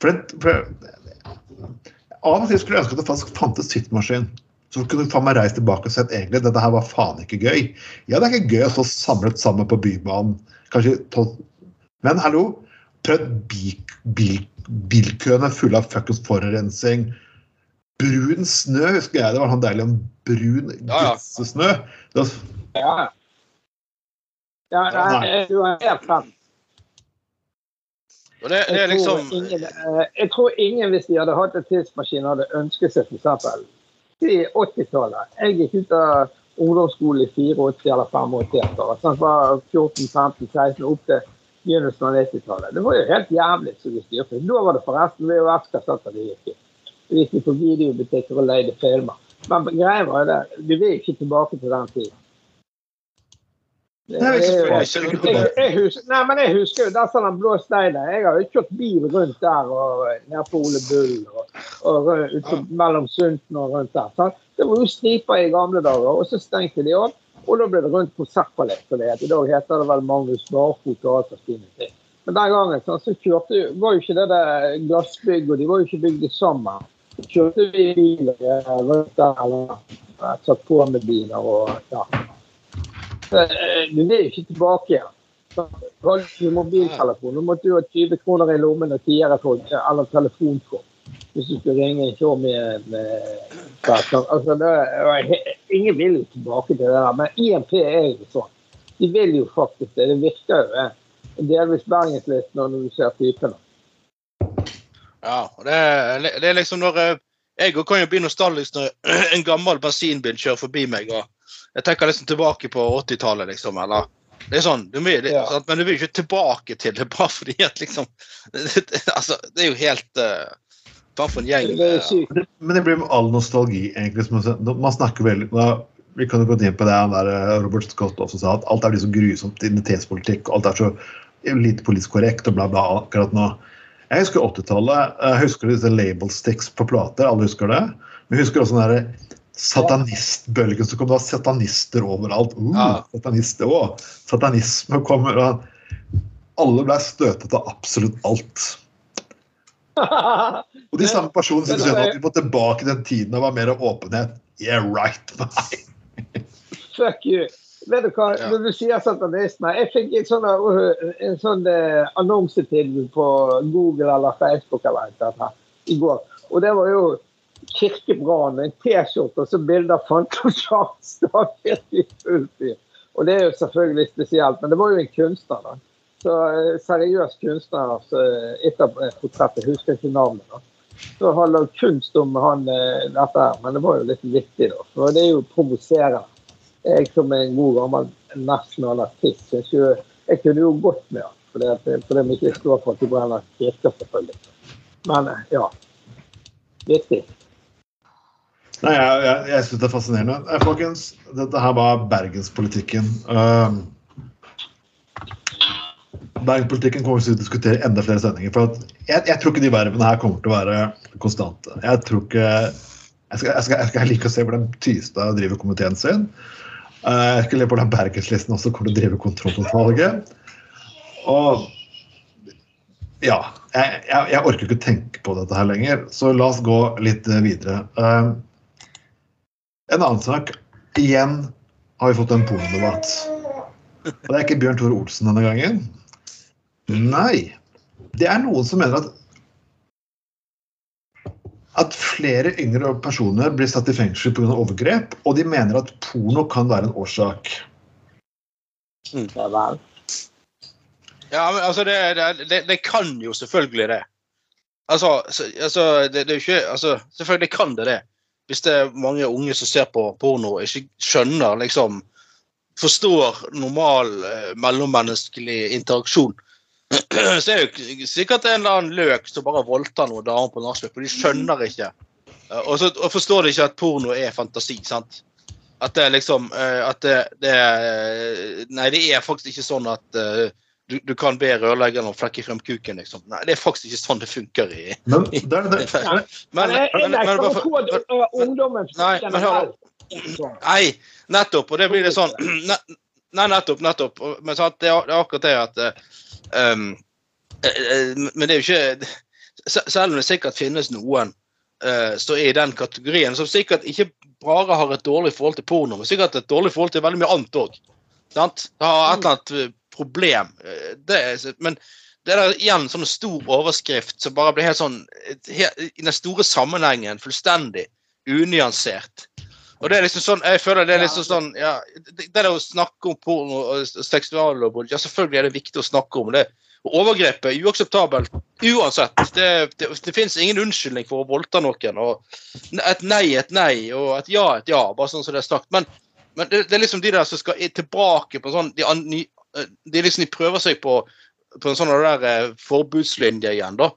For, det, for Av og til skulle jeg ønske at det faktisk fantes sittmaskin. Så kunne du faen meg reist tilbake og sett egentlig dette her var faen ikke gøy. Ja, det er ikke gøy å stå samlet sammen på Bybanen. Kanskje tolv Men hallo, prøv bil, bil, bilkøene fulle av fuckings forurensning. Brun snø, husker jeg. Det var sånn deilig om brun Ja, ja. Det var Ja. Ja, nei, du har helt og det, det er Jeg liksom tror, ingen, eh, jeg tror ingen, hvis de hadde hatt en tidsmaskin, hadde ønsket seg f.eks. til 80-tallet. Jeg gikk ut av ungdomsskolen i 84 eller 85. og Sånn var 14-15-16 opp til begynnelsen av 90-tallet. Det var jo helt jævlig som vi styrte. Da var det forresten VHF-kassetter det gikk i. Vi gikk på videobutikker og leide filmer. Men greia var det, du vil ikke tilbake til den tiden. Det- Nei, det jeg, jeg, husker, nei, men jeg husker jo der den blå steinen. Jeg har jo kjørt bil rundt der og ned på Ole Bull og, og ut, mellom Sunten og rundt der. Sant? Det var jo striper i gamle dager, og så stengte de opp Og da ble det rundt Konsertballet. som det. I dag heter det vel Magnus Barfot og alt av fine ting. Men den gangen sånn, så kjørte, var jo ikke det der glassbygg, og de var jo ikke bygd sammen. Så kjørte vi biler eh, rundt der, eller satt på med biler og ja. Eh, Du vil jo ikke tilbake igjen. Du ikke mobiltelefon. Nå måtte jo ha 20 kroner i lommen og tiere for eller telefonkort hvis du skulle ringe en en altså, Ingen vil jo tilbake til det der, men IMP er jo sånn. De vil jo faktisk det. Det virker jo. det. Delvis Bergenslisten når du ser typene. Ja, det, det er liksom når eh, Jeg kan jo bli nostalgisk når en gammel bensinbil kjører forbi meg. og Jeg tenker liksom tilbake på 80-tallet, liksom. eller det er sånn, du vil, det, Ja. sant? Men du vil ikke tilbake til det bare fordi at liksom det, det, altså, det er jo helt uh, Faen for en gjeng. Det eh, sykt. Men det blir med all nostalgi, egentlig. Som man, man snakker veldig da, Vi kan jo gå inn på det han der eh, Robert Scott også sa, at alt er liksom grusomt identitetspolitikk. og Alt er så lite politisk korrekt og bla, bla akkurat nå. Jeg husker 80-tallet. Jeg husker disse label sticks på plater. Alle husker det. Men jeg husker også den der satanistbølgen som kom. Det var satanister overalt. Uh, Ja. Satanister òg. Satanisme kommer. Alle ble støtet av absolutt alt. Og de samme personene syntes at vi må tilbake til den tiden det var mer åpenhet. Yeah, right. Fuck you. Vet du hva, Ja. når du sier satanisme Jeg fikk en sånn, uh, en sånn uh, annonsetilbud på Google eller Facebook eller et eller annet i går. Og det var jo kirkebrann, en T-skjorte og så bilde av fyr. Og det er jo selvfølgelig spesielt, men det var jo en kunstner, da. Så uh, seriøs kunstner, altså, etter portrettet, husker ikke navnet. da. Så har lagd kunst om han, uh, dette her, men det var jo litt vittig, da. For det er jo provoserende. Jeg som er en god gammel nasjonal artist, syns jo jeg kunne jo gått med han. Fordi de ikke står for at de brenner kirker, selvfølgelig. Men eh, ja. Viktig. Nei, jeg, jeg, jeg syns det er fascinerende. Eh, Folkens, dette her var bergenspolitikken. Uh, bergenspolitikken kommer vi til å diskutere enda flere sendinger. For jeg, jeg tror ikke de vervene her kommer til å være konstante. Jeg tror ikke Jeg skal, skal, skal like å se hvordan Tystad driver komiteen sin. Uh, jeg skal le på hvordan Bergenslisten også kommer til å drive kontrollutvalget. Og ja. Jeg, jeg, jeg orker ikke å tenke på dette her lenger, så la oss gå litt eh, videre. Eh, en annen sak. Igjen har vi fått en pornodebatt. Og det er ikke Bjørn Tore Olsen denne gangen. Nei. Det er noen som mener at at flere yngre personer blir satt i fengsel pga. overgrep, og de mener at porno kan være en årsak. Ja. Ja, men altså, det, det, det, det kan jo selvfølgelig det. Altså, altså det, det er jo ikke Altså, selvfølgelig kan det det. Hvis det er mange unge som ser på porno og ikke skjønner, liksom Forstår normal eh, mellommenneskelig interaksjon, så er det jo sikkert en eller annen løk som bare voldtar noen damer på nachspiel, for de skjønner ikke. Eh, Og så og forstår de ikke at porno er fantasi, sant? At det er liksom eh, At det, det Nei, det er faktisk ikke sånn at du, du kan be rørleggeren om å flekke frem kuken, liksom. Nei, det er faktisk ikke sånn det funker i Men det det, Men, Men men, men, Nei, nettopp. Og det blir litt sånn Nei, nettopp. nettopp. Men sant, det, er, det er akkurat det at um, Men det er jo ikke Selv om det sikkert finnes noen uh, som er i den kategorien, som sikkert ikke bare har et dårlig forhold til porno, men sikkert et dårlig forhold til veldig mye annet òg. Det har et eller annet problem. Eh, Det, er- men det er igjen sånn stor overskrift som bare blir helt sånn helt, I den store sammenhengen fullstendig unyansert. Og det er liksom sånn, jeg føler det er liksom sånn ja, Det der å snakke om porno og seksuallovbrudd, ja, selvfølgelig er det viktig å snakke om det. Og overgrep er uakseptabelt uansett. Det, det, det finnes ingen unnskyldning for å voldta noen. og Et nei et nei, og et ja et ja, bare sånn som det er sagt. Men, men det, det er liksom de der som skal tilbake på sånn De, an- ny- de liksom de prøver seg på, på en sånn der eh, forbudslinje igjen, da.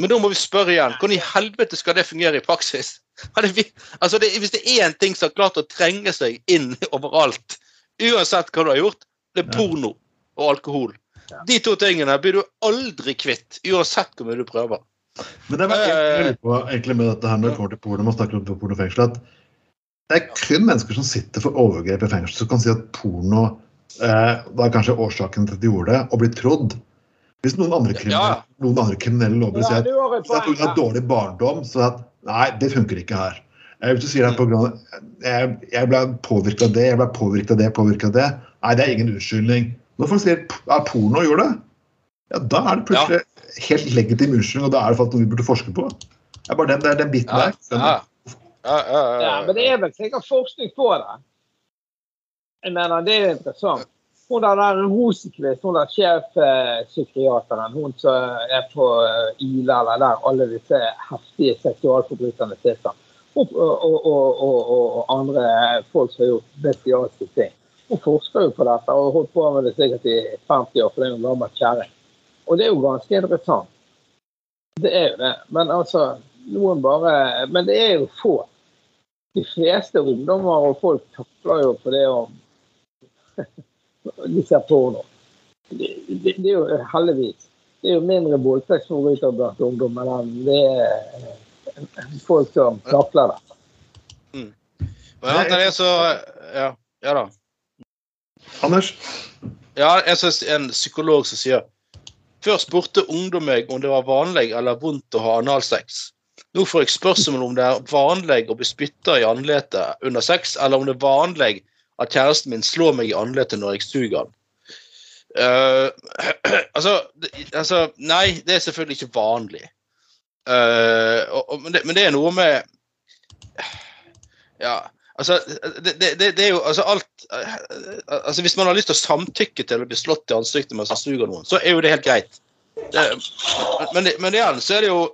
Men da må vi spørre igjen. Hvordan i helvete skal det fungere i praksis? Har det, vi- altså det, hvis det er én ting som har klart å trenge seg inn overalt, uansett hva du har gjort, det er porno og alkohol. De to tingene blir du aldri kvitt, uansett hvor mye du prøver. Men det var jeg lurer på egentlig med dette her når det kommer til porno, man snakker om pornofengsel, at det er kun mennesker som sitter for overgrep i fengsel, som kan si at porno eh, var kanskje årsaken til at de gjorde det, og blir trodd. Hvis noen andre kriminelle, Ja. noen andre kriminelle lover sier at er pga. her. dårlig barndom, så at nei, det funker ikke her. Eh, Hvis du sier er på grunn av jeg, jeg ble påvirka av det, jeg ble påvirka av det, påvirka av det. Nei, det er ingen unnskyldning. Når folk sier ja, porno gjorde det, ja, da er det plutselig helt legitim unnskyldning, og da er det faktisk noe vi burde forske på. Det er bare den, det er den biten Ja, der. ja. Ja, ja, ja, Ja, men det er vel sikkert forskning på det. Jeg mener, det er interessant. Hun der, der Rosenkvist, hun der sjefpsykiateren, hun som er på eh, Ila, eller der alle disse heftige seksualforbryterne sitter. Og, og, og, og, andre folk som har gjort bestialske ting. Hun forsker jo på dette og har holdt på med det sikkert i 50 år, for det er jo en gammel kjerring. Og det er jo ganske interessant. Det er jo det. Men altså, noen bare Men det er jo få. De fleste ungdommer og folk takler jo på det om de ser porno. Det, det, det er jo heldigvis Det er jo mindre voldtektsforbrytere blant ungdommer enn det er folk som takler det. Men annet enn det, så Ja, ja da. Anders? Ja, en, som- en psykolog som sier Før spurte ungdom meg om det var vanlig eller vondt å ha analsex. Nå får jeg spørsmål om det er vanlig å bli spytta i ansiktet under sex, eller om det er vanlig at kjæresten min slår meg i ansiktet når jeg suger den. Uh, altså, altså Nei, det er selvfølgelig ikke vanlig. Uh, og, og, men, det, men det er noe med Ja, altså det, det, det, er jo altså alt eh, altså Hvis man har lyst til å samtykke til å bli slått i ansiktet mens man suger noen, så er jo det helt greit. Men, men igjen så er det jo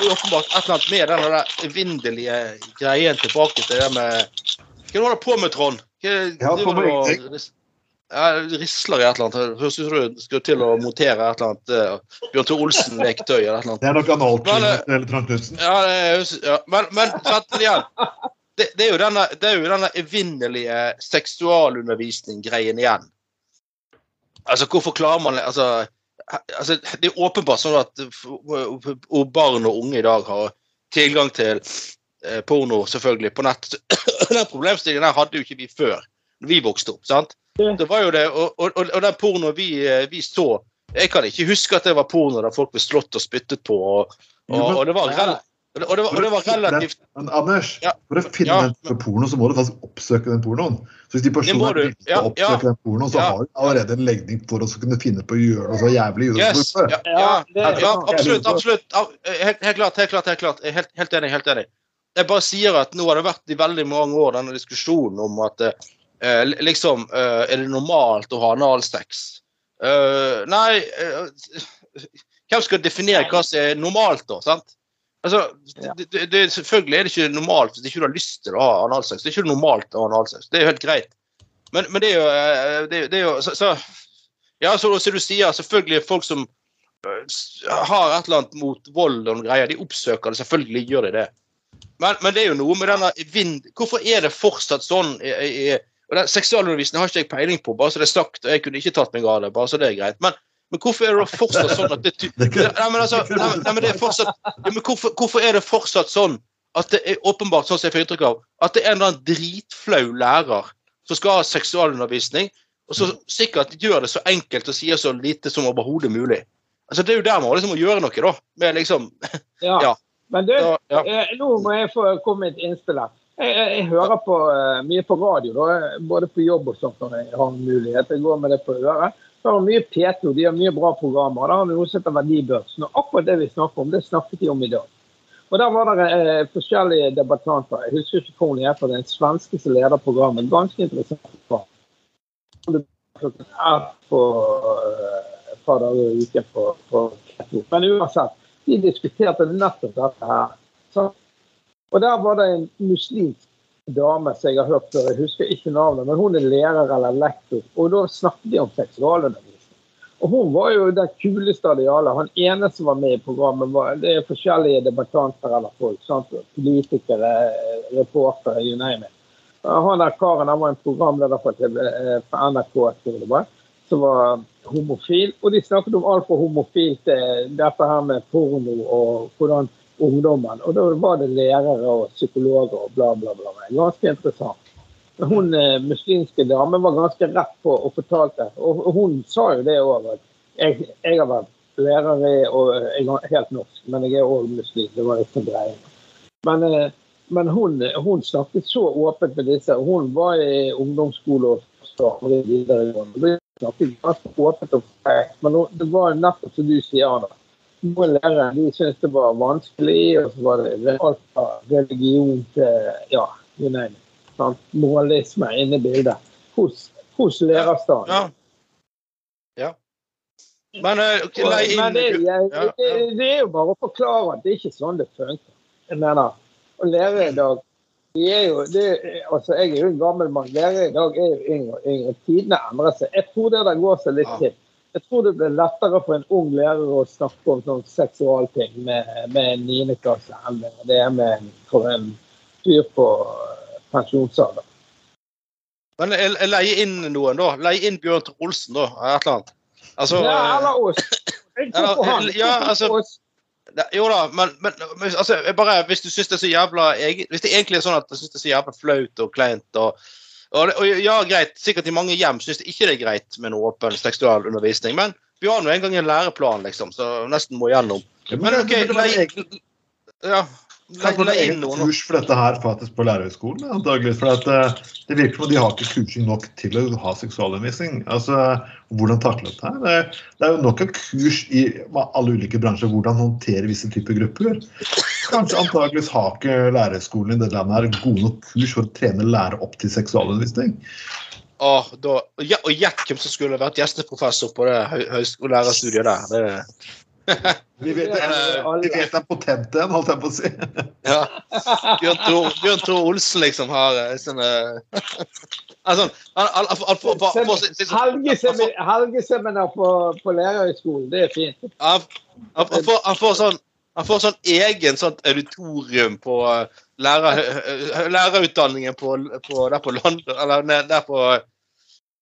åpenbart et eller annet med den evinnelige greien tilbake til det med Hva holder du på med, Trond? Ja, du risler i et eller annet. Høres ut som du skal til å montere et eller annet uh, Bjørn Tore Olsen-lektøy eller et eller annet. Det er nok analklinikken eller Trank. Ja, ja. Men, men det igjen, det, det er jo denne, det er jo denne evinnelige seksualundervisning-greien igjen. Altså, hvorfor klarer man altså, altså, Det er åpenbart sånn at barn og unge i dag har tilgang til eh, porno selvfølgelig på nett. Den problemstillingen der hadde jo ikke vi før, når vi vokste opp. sant? Det var jo det, og, og, og den pornoen vi, eh, vi så Jeg kan ikke huske at det var porno der folk ble slått og spyttet på. Og, og, det, var rel, og, det, og, det, var, og det var relativt Men Anders, Ja. for å finne Ja. den porno, så må du faktisk oppsøke den pornoen. Så hvis de personene du. er til å oppsøke ja. den pornoen, så har de allerede en legning for å kunne finne på å gjøre noe så jævlig Yes. Ja, absolutt. absolutt. Helt, helt klart. helt klart, helt klart. Helt, helt enig. helt enig. Jeg bare sier at nå har det vært i veldig mange år denne diskusjonen om at eh, liksom eh, Er det normalt å ha analsex? Eh, nei eh, Hvem skal definere hva som er normalt, da? sant? Altså, det, det, Selvfølgelig er det ikke normalt hvis ikke du har lyst til å ha analsex. Det er ikke normalt å ha analsex. Det er jo helt greit. Men, men det er jo, eh, det, det er jo så, så, Ja, så, så du sier selvfølgelig folk som eh, har et eller annet mot vold og noen greier, de oppsøker det. Selvfølgelig gjør de det. Men, men det er jo noe med denne vind... Hvorfor er det fortsatt sånn i, i, i- og den Seksualundervisning har ikke jeg peiling på, bare så det er sagt. og Jeg kunne ikke tatt meg av det, bare så det er greit. Men, men hvorfor er det fortsatt sånn at det Nei, men altså, nei, nei, men det er fortsatt ja, men hvorfor, hvorfor er det fortsatt sånn at det er åpenbart sånn som jeg får inntrykk av, at det er en eller annen dritflau lærer som skal ha seksualundervisning, og så sikkert gjør det så enkelt og sier så lite som overhodet mulig. Altså, Det er jo der man liksom må gjøre noe, da. Med liksom Ja. Ja. Men du, ja, ja. eh, nå må jeg få komme med et innspill her. Jeg, jeg, jeg hører på, uh, mye på radio, da, både på jobb og sånt når jeg har mulighet. Jeg går med det på øret. Så har mye P2, de har mye bra programmer. Da har vi noe som heter Verdibørsen. Og akkurat det vi snakker om, det snakket de om i dag. Og Der var det eh, forskjellige debattanter. Jeg husker ikke hvor hun heter. Det er en svenske som leder programmet. Ganske interessant. er på eh, et par dager i uken på, på P2. Men uansett, de diskuterte nettopp dette her. Så, og der var det en muslimsk dame som jeg har hørt før, jeg husker ikke navnet, men hun er lærer eller lektor. Og da snakket de om seksualundervisning. Og hun var jo den kuleste av de alle. Han ene som var med i programmet, var, det er forskjellige debattanter eller folk. Sant? Politikere, reportere, you name it. Han der karen han var en programleder for, TV, eh, for NRK, tror jeg det var. Som var homofil, og de snakket om alt fra homofilt til dette her med porno og hvordan ungdommen Og da var det lærere og psykologer og bla, bla, bla. Ganske interessant. Men hun eh, muslimske damen var ganske rett på og fortalte, og hun sa jo det òg, jeg, jeg har vært lærer i og jeg er helt norsk, men jeg er òg muslim. Det var ikke greie. Men, eh, men hun, hun, snakket så åpent med disse. Hun var i ungdomsskole og videregående. Ganske åpent om Men det var nettopp som du sier, Anna. Noen lærere de syntes det var vanskelig, og så var det alt fra religion til ja, you name it sant? moralisme inne i bildet hos, hos lærerstanden. Ja. ja. Men, uh, okay, inn, Men det, jeg, det, det, er jo bare å forklare at det er ikke sånn det funker. Jeg mener, å lære i dag er jo, det, altså Jeg er jo en gammel mann. Lærere i dag er jo yngre. yngre. Tidene endrer seg. Jeg tror det der går seg litt til. Jeg tror det blir lettere for en ung lærer å snakke om sånn seksualting med, med en niendeklasse enn det er med for en fyr på pensjonsalder. Men leie inn noen, da. Leie inn Bjørn Olsen, da. Et eller annet. Altså, ja, eller oss. Jeg tror på han. Ja, altså, jo da, men, men altså, bare, hvis du syns det er så jævla Hvis det egentlig er sånn at du syns det er så jævla flaut og kleint og, og, og, ja, greit, sikkert i mange hjem syns det ikke det er greit med noe åpen seksualundervisning, men vi har nå engang en læreplan, liksom, så nesten må gjennom. Men OK, leie ja. Kanskje det er kurs for dette her faktisk på lærerhøgskolen? antageligvis, for at, uh, Det virker som de har ikke kursing nok til å ha seksualundervisning. Altså, Hvordan takle dette her? Det, det, er jo nok et kurs i alle ulike bransjer hvordan håndtere visse typer grupper. Kanskje antageligvis har ikke lærerhøgskolen i det landet her gode nok kurs for å trene lærere opp til seksualundervisning. Oh, da, ja, og gjett hvem som skulle vært gjesteprofessor på det høyskolelærerstudiet der. Det, vi vet, vi vet en potent en, holdt jeg på å si. ja. Bjørn Tore Olsen liksom har eh, sånn altså, Helgeseminar på, på lærerhøgskolen, det er fint. Han, får, sånn, han får sånn egen sånn auditorium på eh, lærer, lærerutdanningen på, på, der på London, eller der på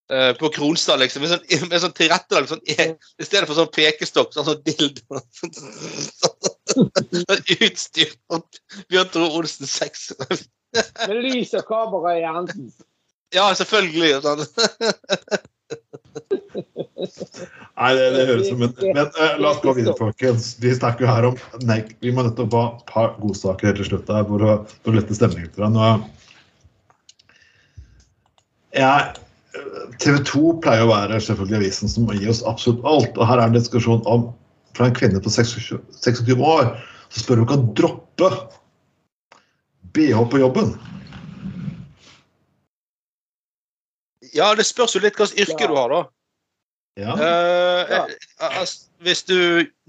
Uh, på Kronstad, liksom. Med sånn, med sånn tilrettelagt sånn, I stedet for sånn pekestokk, sånn, sånn dildo. Sånn utstyrt Bjørn Tore Olsen 6. med lys og kamera i enden. Ja, selvfølgelig. Sånn. Nei, det, det, høres som en Men uh, la oss gå videre, folkens. Vi snakker jo her om Nei, vi må nettopp ha et par godsaker helt til slutt her for å, for å lette stemningen. Nå, jeg TV 2 pleier å være selvfølgelig avisen som gir oss absolutt alt. og Her er det en diskusjon om fra en kvinne på 26, 26 år så spør hun kan droppe BH på jobben. Ja, det spørs jo litt hvilket yrke ja. du har, da. Ja. Uh, ja. Altså, hvis du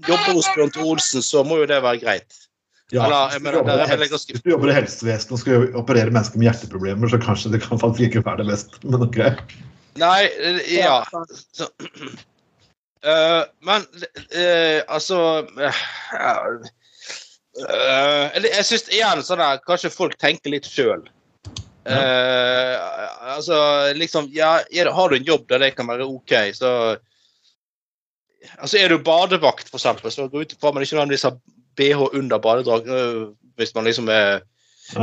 jobber hos Bjørn Olsen, så må jo det være greit. Ja, Eller, hvis, du helse, ganske... hvis, du jobber i helsevesenet og skal operere mennesker med hjerteproblemer, så kanskje det kan faktisk ikke være det beste. Men ok. Nei, ja. Så, uh, men uh, altså uh, Jeg syns igjen sånn der Kanskje folk tenker litt sjøl. altså liksom Ja, har du en jobb der det kan være OK, så Altså Er du badevakt, for eksempel, så går ut ifra man ikke nødvendigvis har BH under badedrag øh, hvis man liksom er,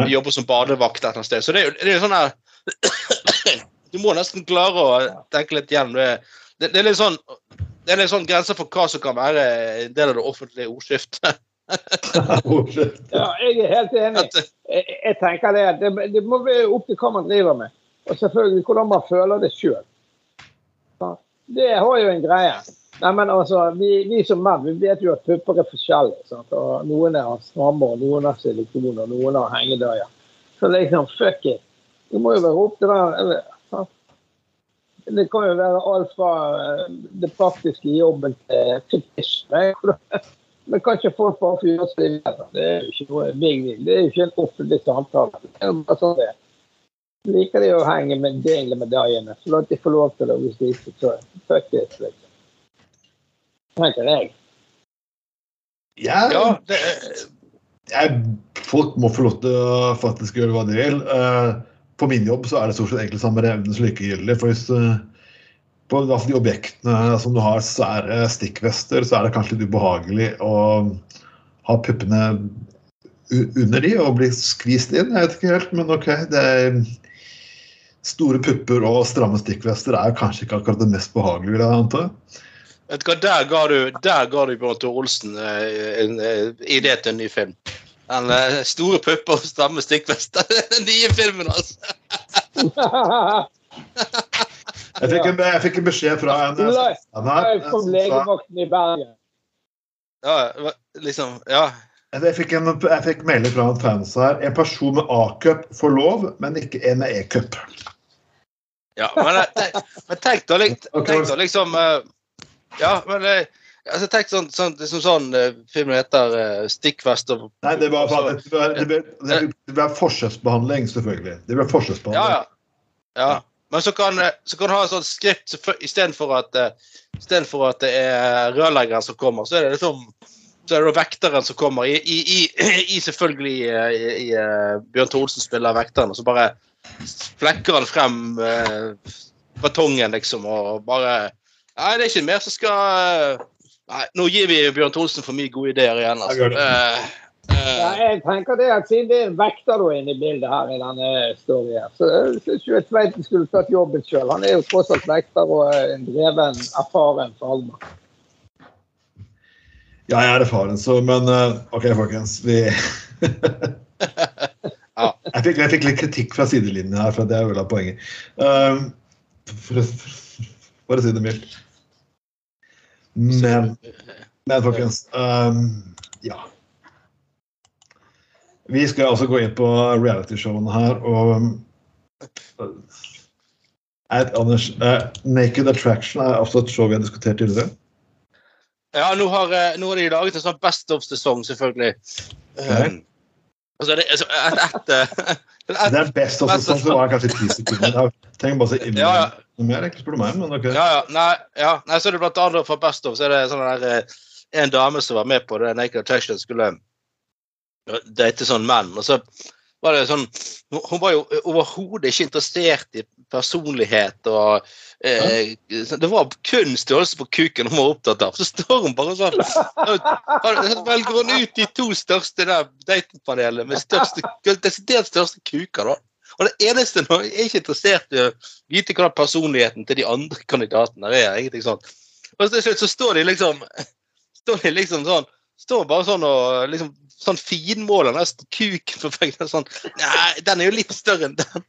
jobber som badevakt et eller annet sted. Så det er jo det er sånn her Du må nesten klare å tenke litt igjen. Det, det, det, er litt sånn det er litt sånn grenser for hva som kan være en del av det offentlige ordskiftet. ja, jeg er helt enig. Jeg, jeg tenker det, det, det må være opp til hva man driver med. Og selvfølgelig hvordan man føler det sjøl. Det har jo en greie. Nei, men altså, vi, vi, som menn vi vet jo at pupper er forskjellige. Noen er stramme, noen har silikon, og noen har hengedøyer. Så liksom, fuck it. Det må jo være opp til den? Det kan jo være alt fra eh, det praktiske i jobben til fetisjene. Men kan ikke folk bare få gjøre seg Det er jo ikke noe big deal. Det er jo ikke en offentlig samtale. Det er jo bare sånn det Liker de å henge med dingle-medaljene, så la de få lov til det hvis de ikke tør. Fuck it, liksom tenker jeg. Ja, ja det, jeg, folk må få lov til å faktisk gjøre hva de vil. Uh, på min jobb så er det stort sett egentlig samme evne som likegyldig. For hvis, uh, på de objektene som du har svære stikkvester, så er det kanskje litt ubehagelig å ha puppene under de og bli skvist inn. Jeg vet ikke helt, men OK. Det er store pupper og stramme stikkvester er kanskje ikke akkurat det mest behagelige, vil jeg anta. Vet du hva, Der ga du, der ga du Bjørn Tore Olsen eh, en eh, idé til en ny film. Den eh, store pupper og stramme stikkvester. Den nye filmen, altså. Jeg fikk en, jeg fikk en beskjed fra en som sa- legevakten i Bergen. Ja, liksom, ja. Jeg fikk, en, jeg fikk melding fra en fans her. En person med A-cup får lov, men ikke en med E-cup. ja men, tenk- men tenk da, litt- tenk da liksom Ja, men eh, altså, tenk sånn, sånn, liksom sånn eh, filmen heter uh, 'Stikkfest' og Nei, det var bare det ble, det ble, det ble, det ble forskjellsbehandling, selvfølgelig. Det ble forskjellsbehandling. ja. ja. Men så kan, eh, så kan du ha en sånn skript istedenfor at, eh, istedenfor at det er rørleggeren som kommer, så er det liksom så er det vekteren som kommer, i, i, i, selvfølgelig eh, i, eh, Bjørn Thorsen spiller vekteren, og så bare flekker han frem eh, batongen, liksom, og bare Nei, det er ikke mer som skal eh, Nei, nå gir vi Bjørn Thorsen for mye gode ideer igjen, Jeg altså. det. Eh, eh, Ja, jeg tenker det at Siden det er en vekter inne i bildet her, i denne storyen, her, så syns jeg Tveiten skulle tatt jobben sjøl. Han er jo tross alt vekter og en dreven, erfaren fagmann. Ja, jeg er erfaren, så Men OK, folkens. Vi Ja. jeg, fikk, jeg fikk litt kritikk fra sidelinjen her, for det er vel av poenget. Um, for, for, for å si det mildt. Men, men folkens um, Ja. Vi skal altså gå inn på realityshowene her, og uh, Anders, uh, Naked Attraction er også et show vi har diskutert tidligere. Ja, nå har, eh, nå har de laget en sånn Best of-sesong, selvfølgelig. Um, altså, det, altså, et, et, et, et, Det er best også, sånn som var kanskje ti sekunder. Tenk bare å si Ja, ja. mer, ikke spør du meg, men ok. ja, ja, nei, ja, nei, så er det blant annet fra Best of, så er det sånn der eh, En dame som var med på det Naked Attraction, skulle date sånn menn. Og så var det sånn Hun var jo overhodet ikke interessert i personlighet og eh, Det var kun størrelse på kuken hun var opptatt av. Så står hun bare sånn så Velger hun ut de to største der datingpanelene med største, desidert største kuker, da. Og det eneste Jeg er ikke interessert i å vite hvordan personligheten til de andre kandidatene er. ingenting. Og til slutt så står de liksom står de liksom sånn Står bare sånn og liksom sånn finmåler nesten kuken for veggen. Sånn Nei, den er jo litt større enn den.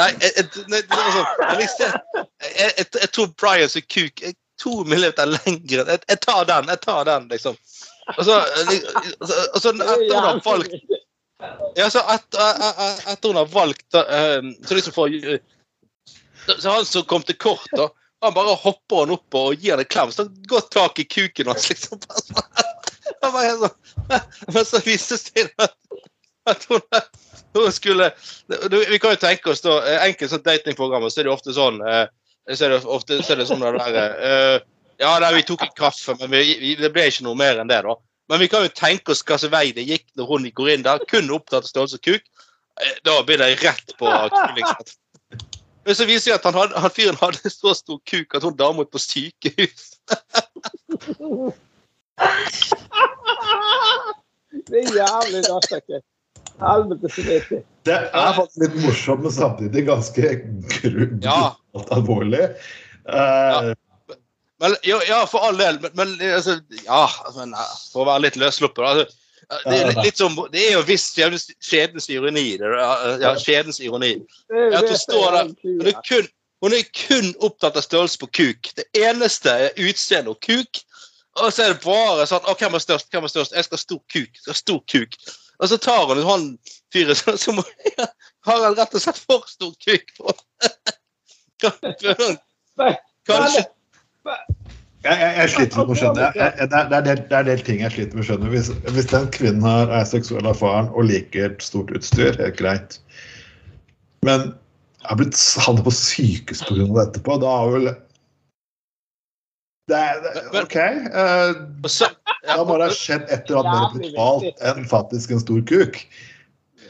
Nei, jeg, jeg, sånn, jeg, jeg, jeg, jeg tror Bryans kuk er to millimeter lengre. Jeg, tar den, jeg tar den, liksom. Og så, og så, etter hun har valgt ja, så et, et, et, etter hun har valgt Så liksom for så, så han som kom til kort, da han bare hopper han opp og gir han en klem. Så godt tak i kuken hans, liksom. Han var helt sånn Men så viste det at, hun, hun skulle du, Vi kan jo tenke oss, da enkelt sånn datingprogram, så er det ofte sånn uh, så er det ofte så er det sånn det der uh, Ja, der, vi tok en kaffe, men vi, vi, det ble ikke noe mer enn det, da. Men vi kan jo tenke oss hva vei det gikk når hun går inn der, kun opptatt av størrelse kuk. Eh, Da blir det rett på knullingssett. Men så viser det at han, han fyren hadde så stor kuk at hun dama måtte på sykehus. Det er jævlig. Helvete så. Det er faktisk litt morsomt, men samtidig ganske gru- Ja. alvorlig. Uh, ja. Men, ja, ja, for all del, men, men altså, ja, men, eh, for å være litt løssluppen altså, det, er litt, som, det er jo visst skjebnens, ironi. Det, ja, skjebnens ironi. At hun står der. er Hun er kun, hun er kun opptatt av størrelse på kuk. Det eneste er utseende og kuk. Og så er det bare sånn Å, hvem er størst? Hvem er størst? Jeg skal ha stor kuk. Jeg skal ha stor kuk. Og så tar hun han fyren så, så må, har han rett og slett for stor kuk. på. Kanskje jeg, jeg, jeg sliter med å skjønne. Jeg, jeg, det, er, det, er del, del ting jeg sliter med å skjønne. Hvis, hvis den kvinnen her er seksuell erfaren og liker stort utstyr, helt greit. Men jeg har blitt havnet på sykehus pga. det etterpå. Da har vel det er, det, OK. Uh, så, ja, da må det ha skjedd et eller annet mer brutalt enn faktisk en stor kuk.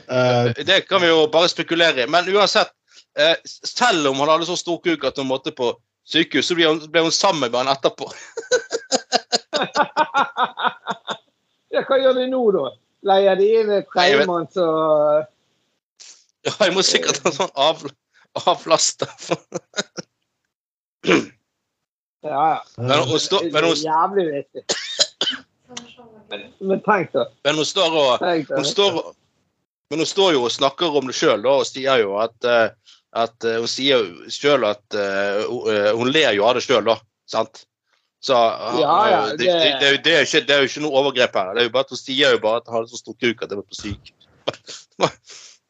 Uh, Det kan vi jo bare spekulere i. Men uansett, uh, selv om han hadde så stor kuk at hun måtte på sykehus, så ble hun, ble hun sammen med han etterpå. ja, hva gjør de nå, da? Leier de inn en tredjemann og Ja, jeg må sikkert ha sånn av, avlaster. Ja, ja. Men står, men, hun, Jævlig viktig. Men, men tenk, da. men hun står og hun står, Men hun står jo og snakker om det sjøl og sier jo at, eh, at eh, Hun sier sjøl at eh, hun- ler jo av det sjøl, da. Sant? Så eh, Ja, ja, det, det- det, det, er jo- det, er ikke, det er jo ikke noe overgrep her. Det er jo bare at Hun sier jo bare at han hadde så stor kuk at jeg var på syk.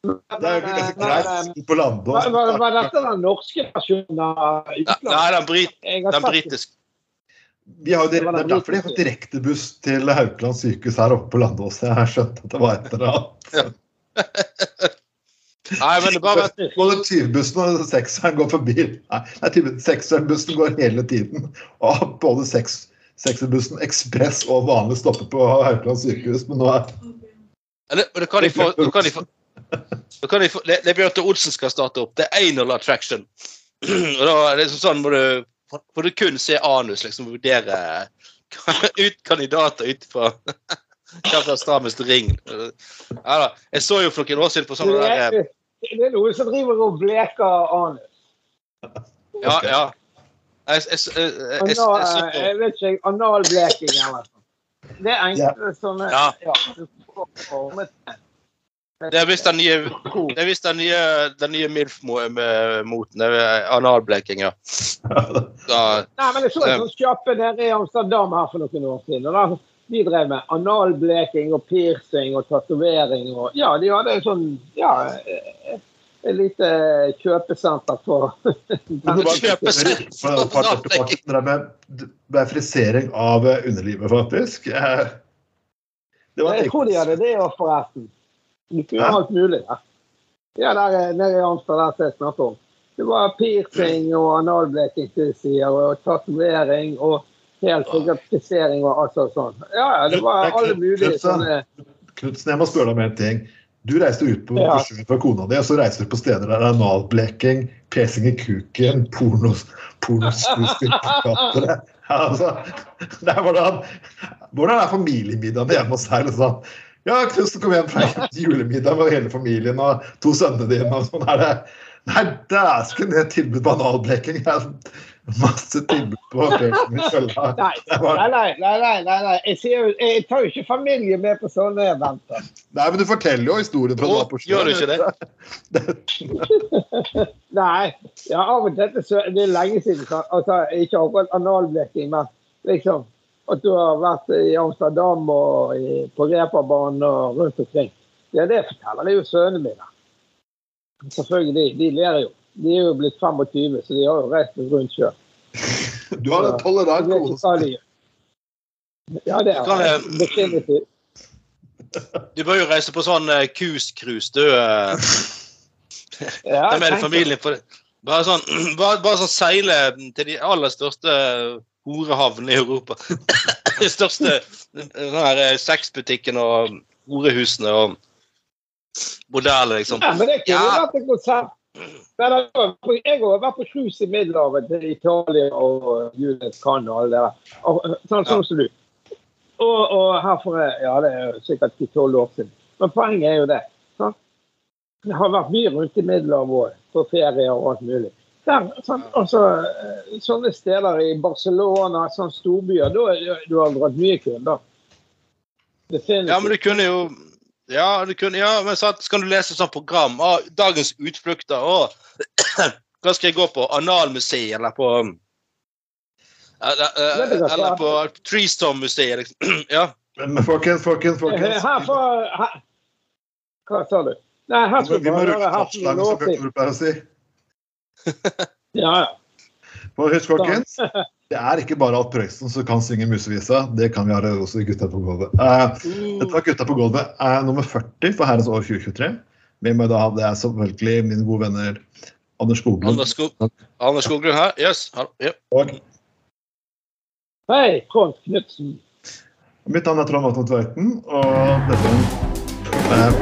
Det er jo ganske greit på landet Var, dette den norske versjonen av utlandet? nei, den, brit, den britiske Vi har jo Det det er derfor de har fått direktebuss til Haukeland sykehus her oppe på Landås. Jeg har skjønt at det var et eller annet. Nei, men det bare Både 20-bussen og sekseren går forbi. Nei, nei 20 sekseren-bussen går hele tiden. Og både seks, sekserbussen, ekspress og vanlig stopper på Haukeland sykehus. Men nå er det, det kan de få, kan de få, da kan de få det, det er Bjarte Olsen skal starte opp. Det er anal attraction. Og da er det sånn må du får du kun se anus, liksom vurdere ut kandidater ut fra hva som strammeste ring. Ja da. Jeg så jo for noen år siden på sånn Det der er, det er noen som driver og bleker anus. Ja, ja. Jeg, jeg, jeg, jeg, jeg, eh, vet ikke, analbleking eller noe. Det er enkle sånne Ja. ja, du får formet det. Er visst den nye det er visst den nye, den nye MILF-moten. er Analbleking, ja. Da, Nei, men jeg så en sånn kjappe nede i Amsterdam her for noen år siden. og da De drev med analbleking og piercing og tatovering og Ja, de hadde en sånn Ja, eh, et lite kjøpesenter for Kjøpesenter. det ble med, frisering av eh, underlivet, faktisk. Eh, Det var Jeg tror de hadde det òg, forresten. Du jo alt mulig der. Ja, der nede i Amsterdam som jeg snakket om. Det var piercing og analbleking og tatovering og helt sikkert frisering og alt sånt. sånn. Ja, ja, det var alle mulige sånne Knutsen, jeg må spørre deg om en ting. Du reiste ut på Ja. fra kona di, og så reiser du på steder der det er analbleking, pesing i kuken, pornos, pornoskuespillplakatere. Ja, altså, hvordan er familiemiddagene hjemme hos deg? Liksom? Ja, Knutsen kom hjem fra julemiddag med hele familien og to sønnene dine. og sånn er det. Nei, dæsken, det er tilbud på analbleking. Det er Masse tilbud på bleking i kjølla. Nei, nei, nei. nei. Jeg, sier, jeg tar jo ikke familie med på sånne eventer. Nei, men du forteller jo historien fra da på gjør du ikke det? Nei, ja, av og til så det er lenge siden. Altså, ikke akkurat analbleking, men liksom at du har vært i Amsterdam og i, på reperbanen og rundt omkring. Ja, det forteller jo sønnene mine. Selvfølgelig, de ler jo. De er jo blitt 25, så de har jo reist rundt sjøl. Du har en gjør. Ja, det Kan er jeg- definitivt. du bør jo reise på sånn uh, cruise, du. Uh, Ja, med familien på det. Bare sånn, bare, bare sånn seile til de aller største horehavnene i Europa. Den største den eh, og horehusene og modeller, liksom. Ja, men det kunne Ja. vært et konsept. Men var- Jeg har vært på cruise i Middelhavet til Italia og Julius Cannes og alle det der. Og, Sånn sånn som du. Og, og her for ja, det er sikkert 10-12 år siden. Men poenget er jo det. Sant? Jeg har vært mye rundt i Middelhavet på ferier og alt mulig. Der, sånn, altså, eh, sånne steder i Barcelona, sånne storbyer, da har du har dratt mye kunder. Definitivt. Ja, men du kunne jo Ja, du kunne, ja men så kan du lese sånn program. Å, dagens utflukter. Å, hva skal jeg gå på? Analmuseet, eller på eller, kan eller på Treestorm-museet, liksom. Ja. Men folkens, folkens, folkens. Eh, Her får Hva sa du? Nei, her skal vi bare være her Ja, ja. For husk, folkens, det er ikke bare Alf Prøysen som kan synge musevisa. Det kan vi ha også i Gutta på gulvet. Uh, dette var Gutta på gulvet er nummer 40 for herrens år 2023. Med meg da hadde jeg selvfølgelig mine gode venner Anders Skoglund Anders, Skog, Anders Skoglund her. Yes. ja. og Hei, Trond Knutsen. mitt navn er Trond Vatn Tveiten, og dette er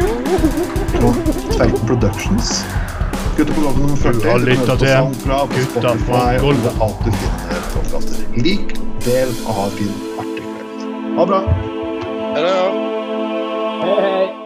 Trond Tveiten Productions. Gutta på gulvet nummer 40. Du har lytta til Gutta fra gulvet. Alt du finner podkaster. Lik, del av din en artig kveld. Ha det bra. Hei, hei.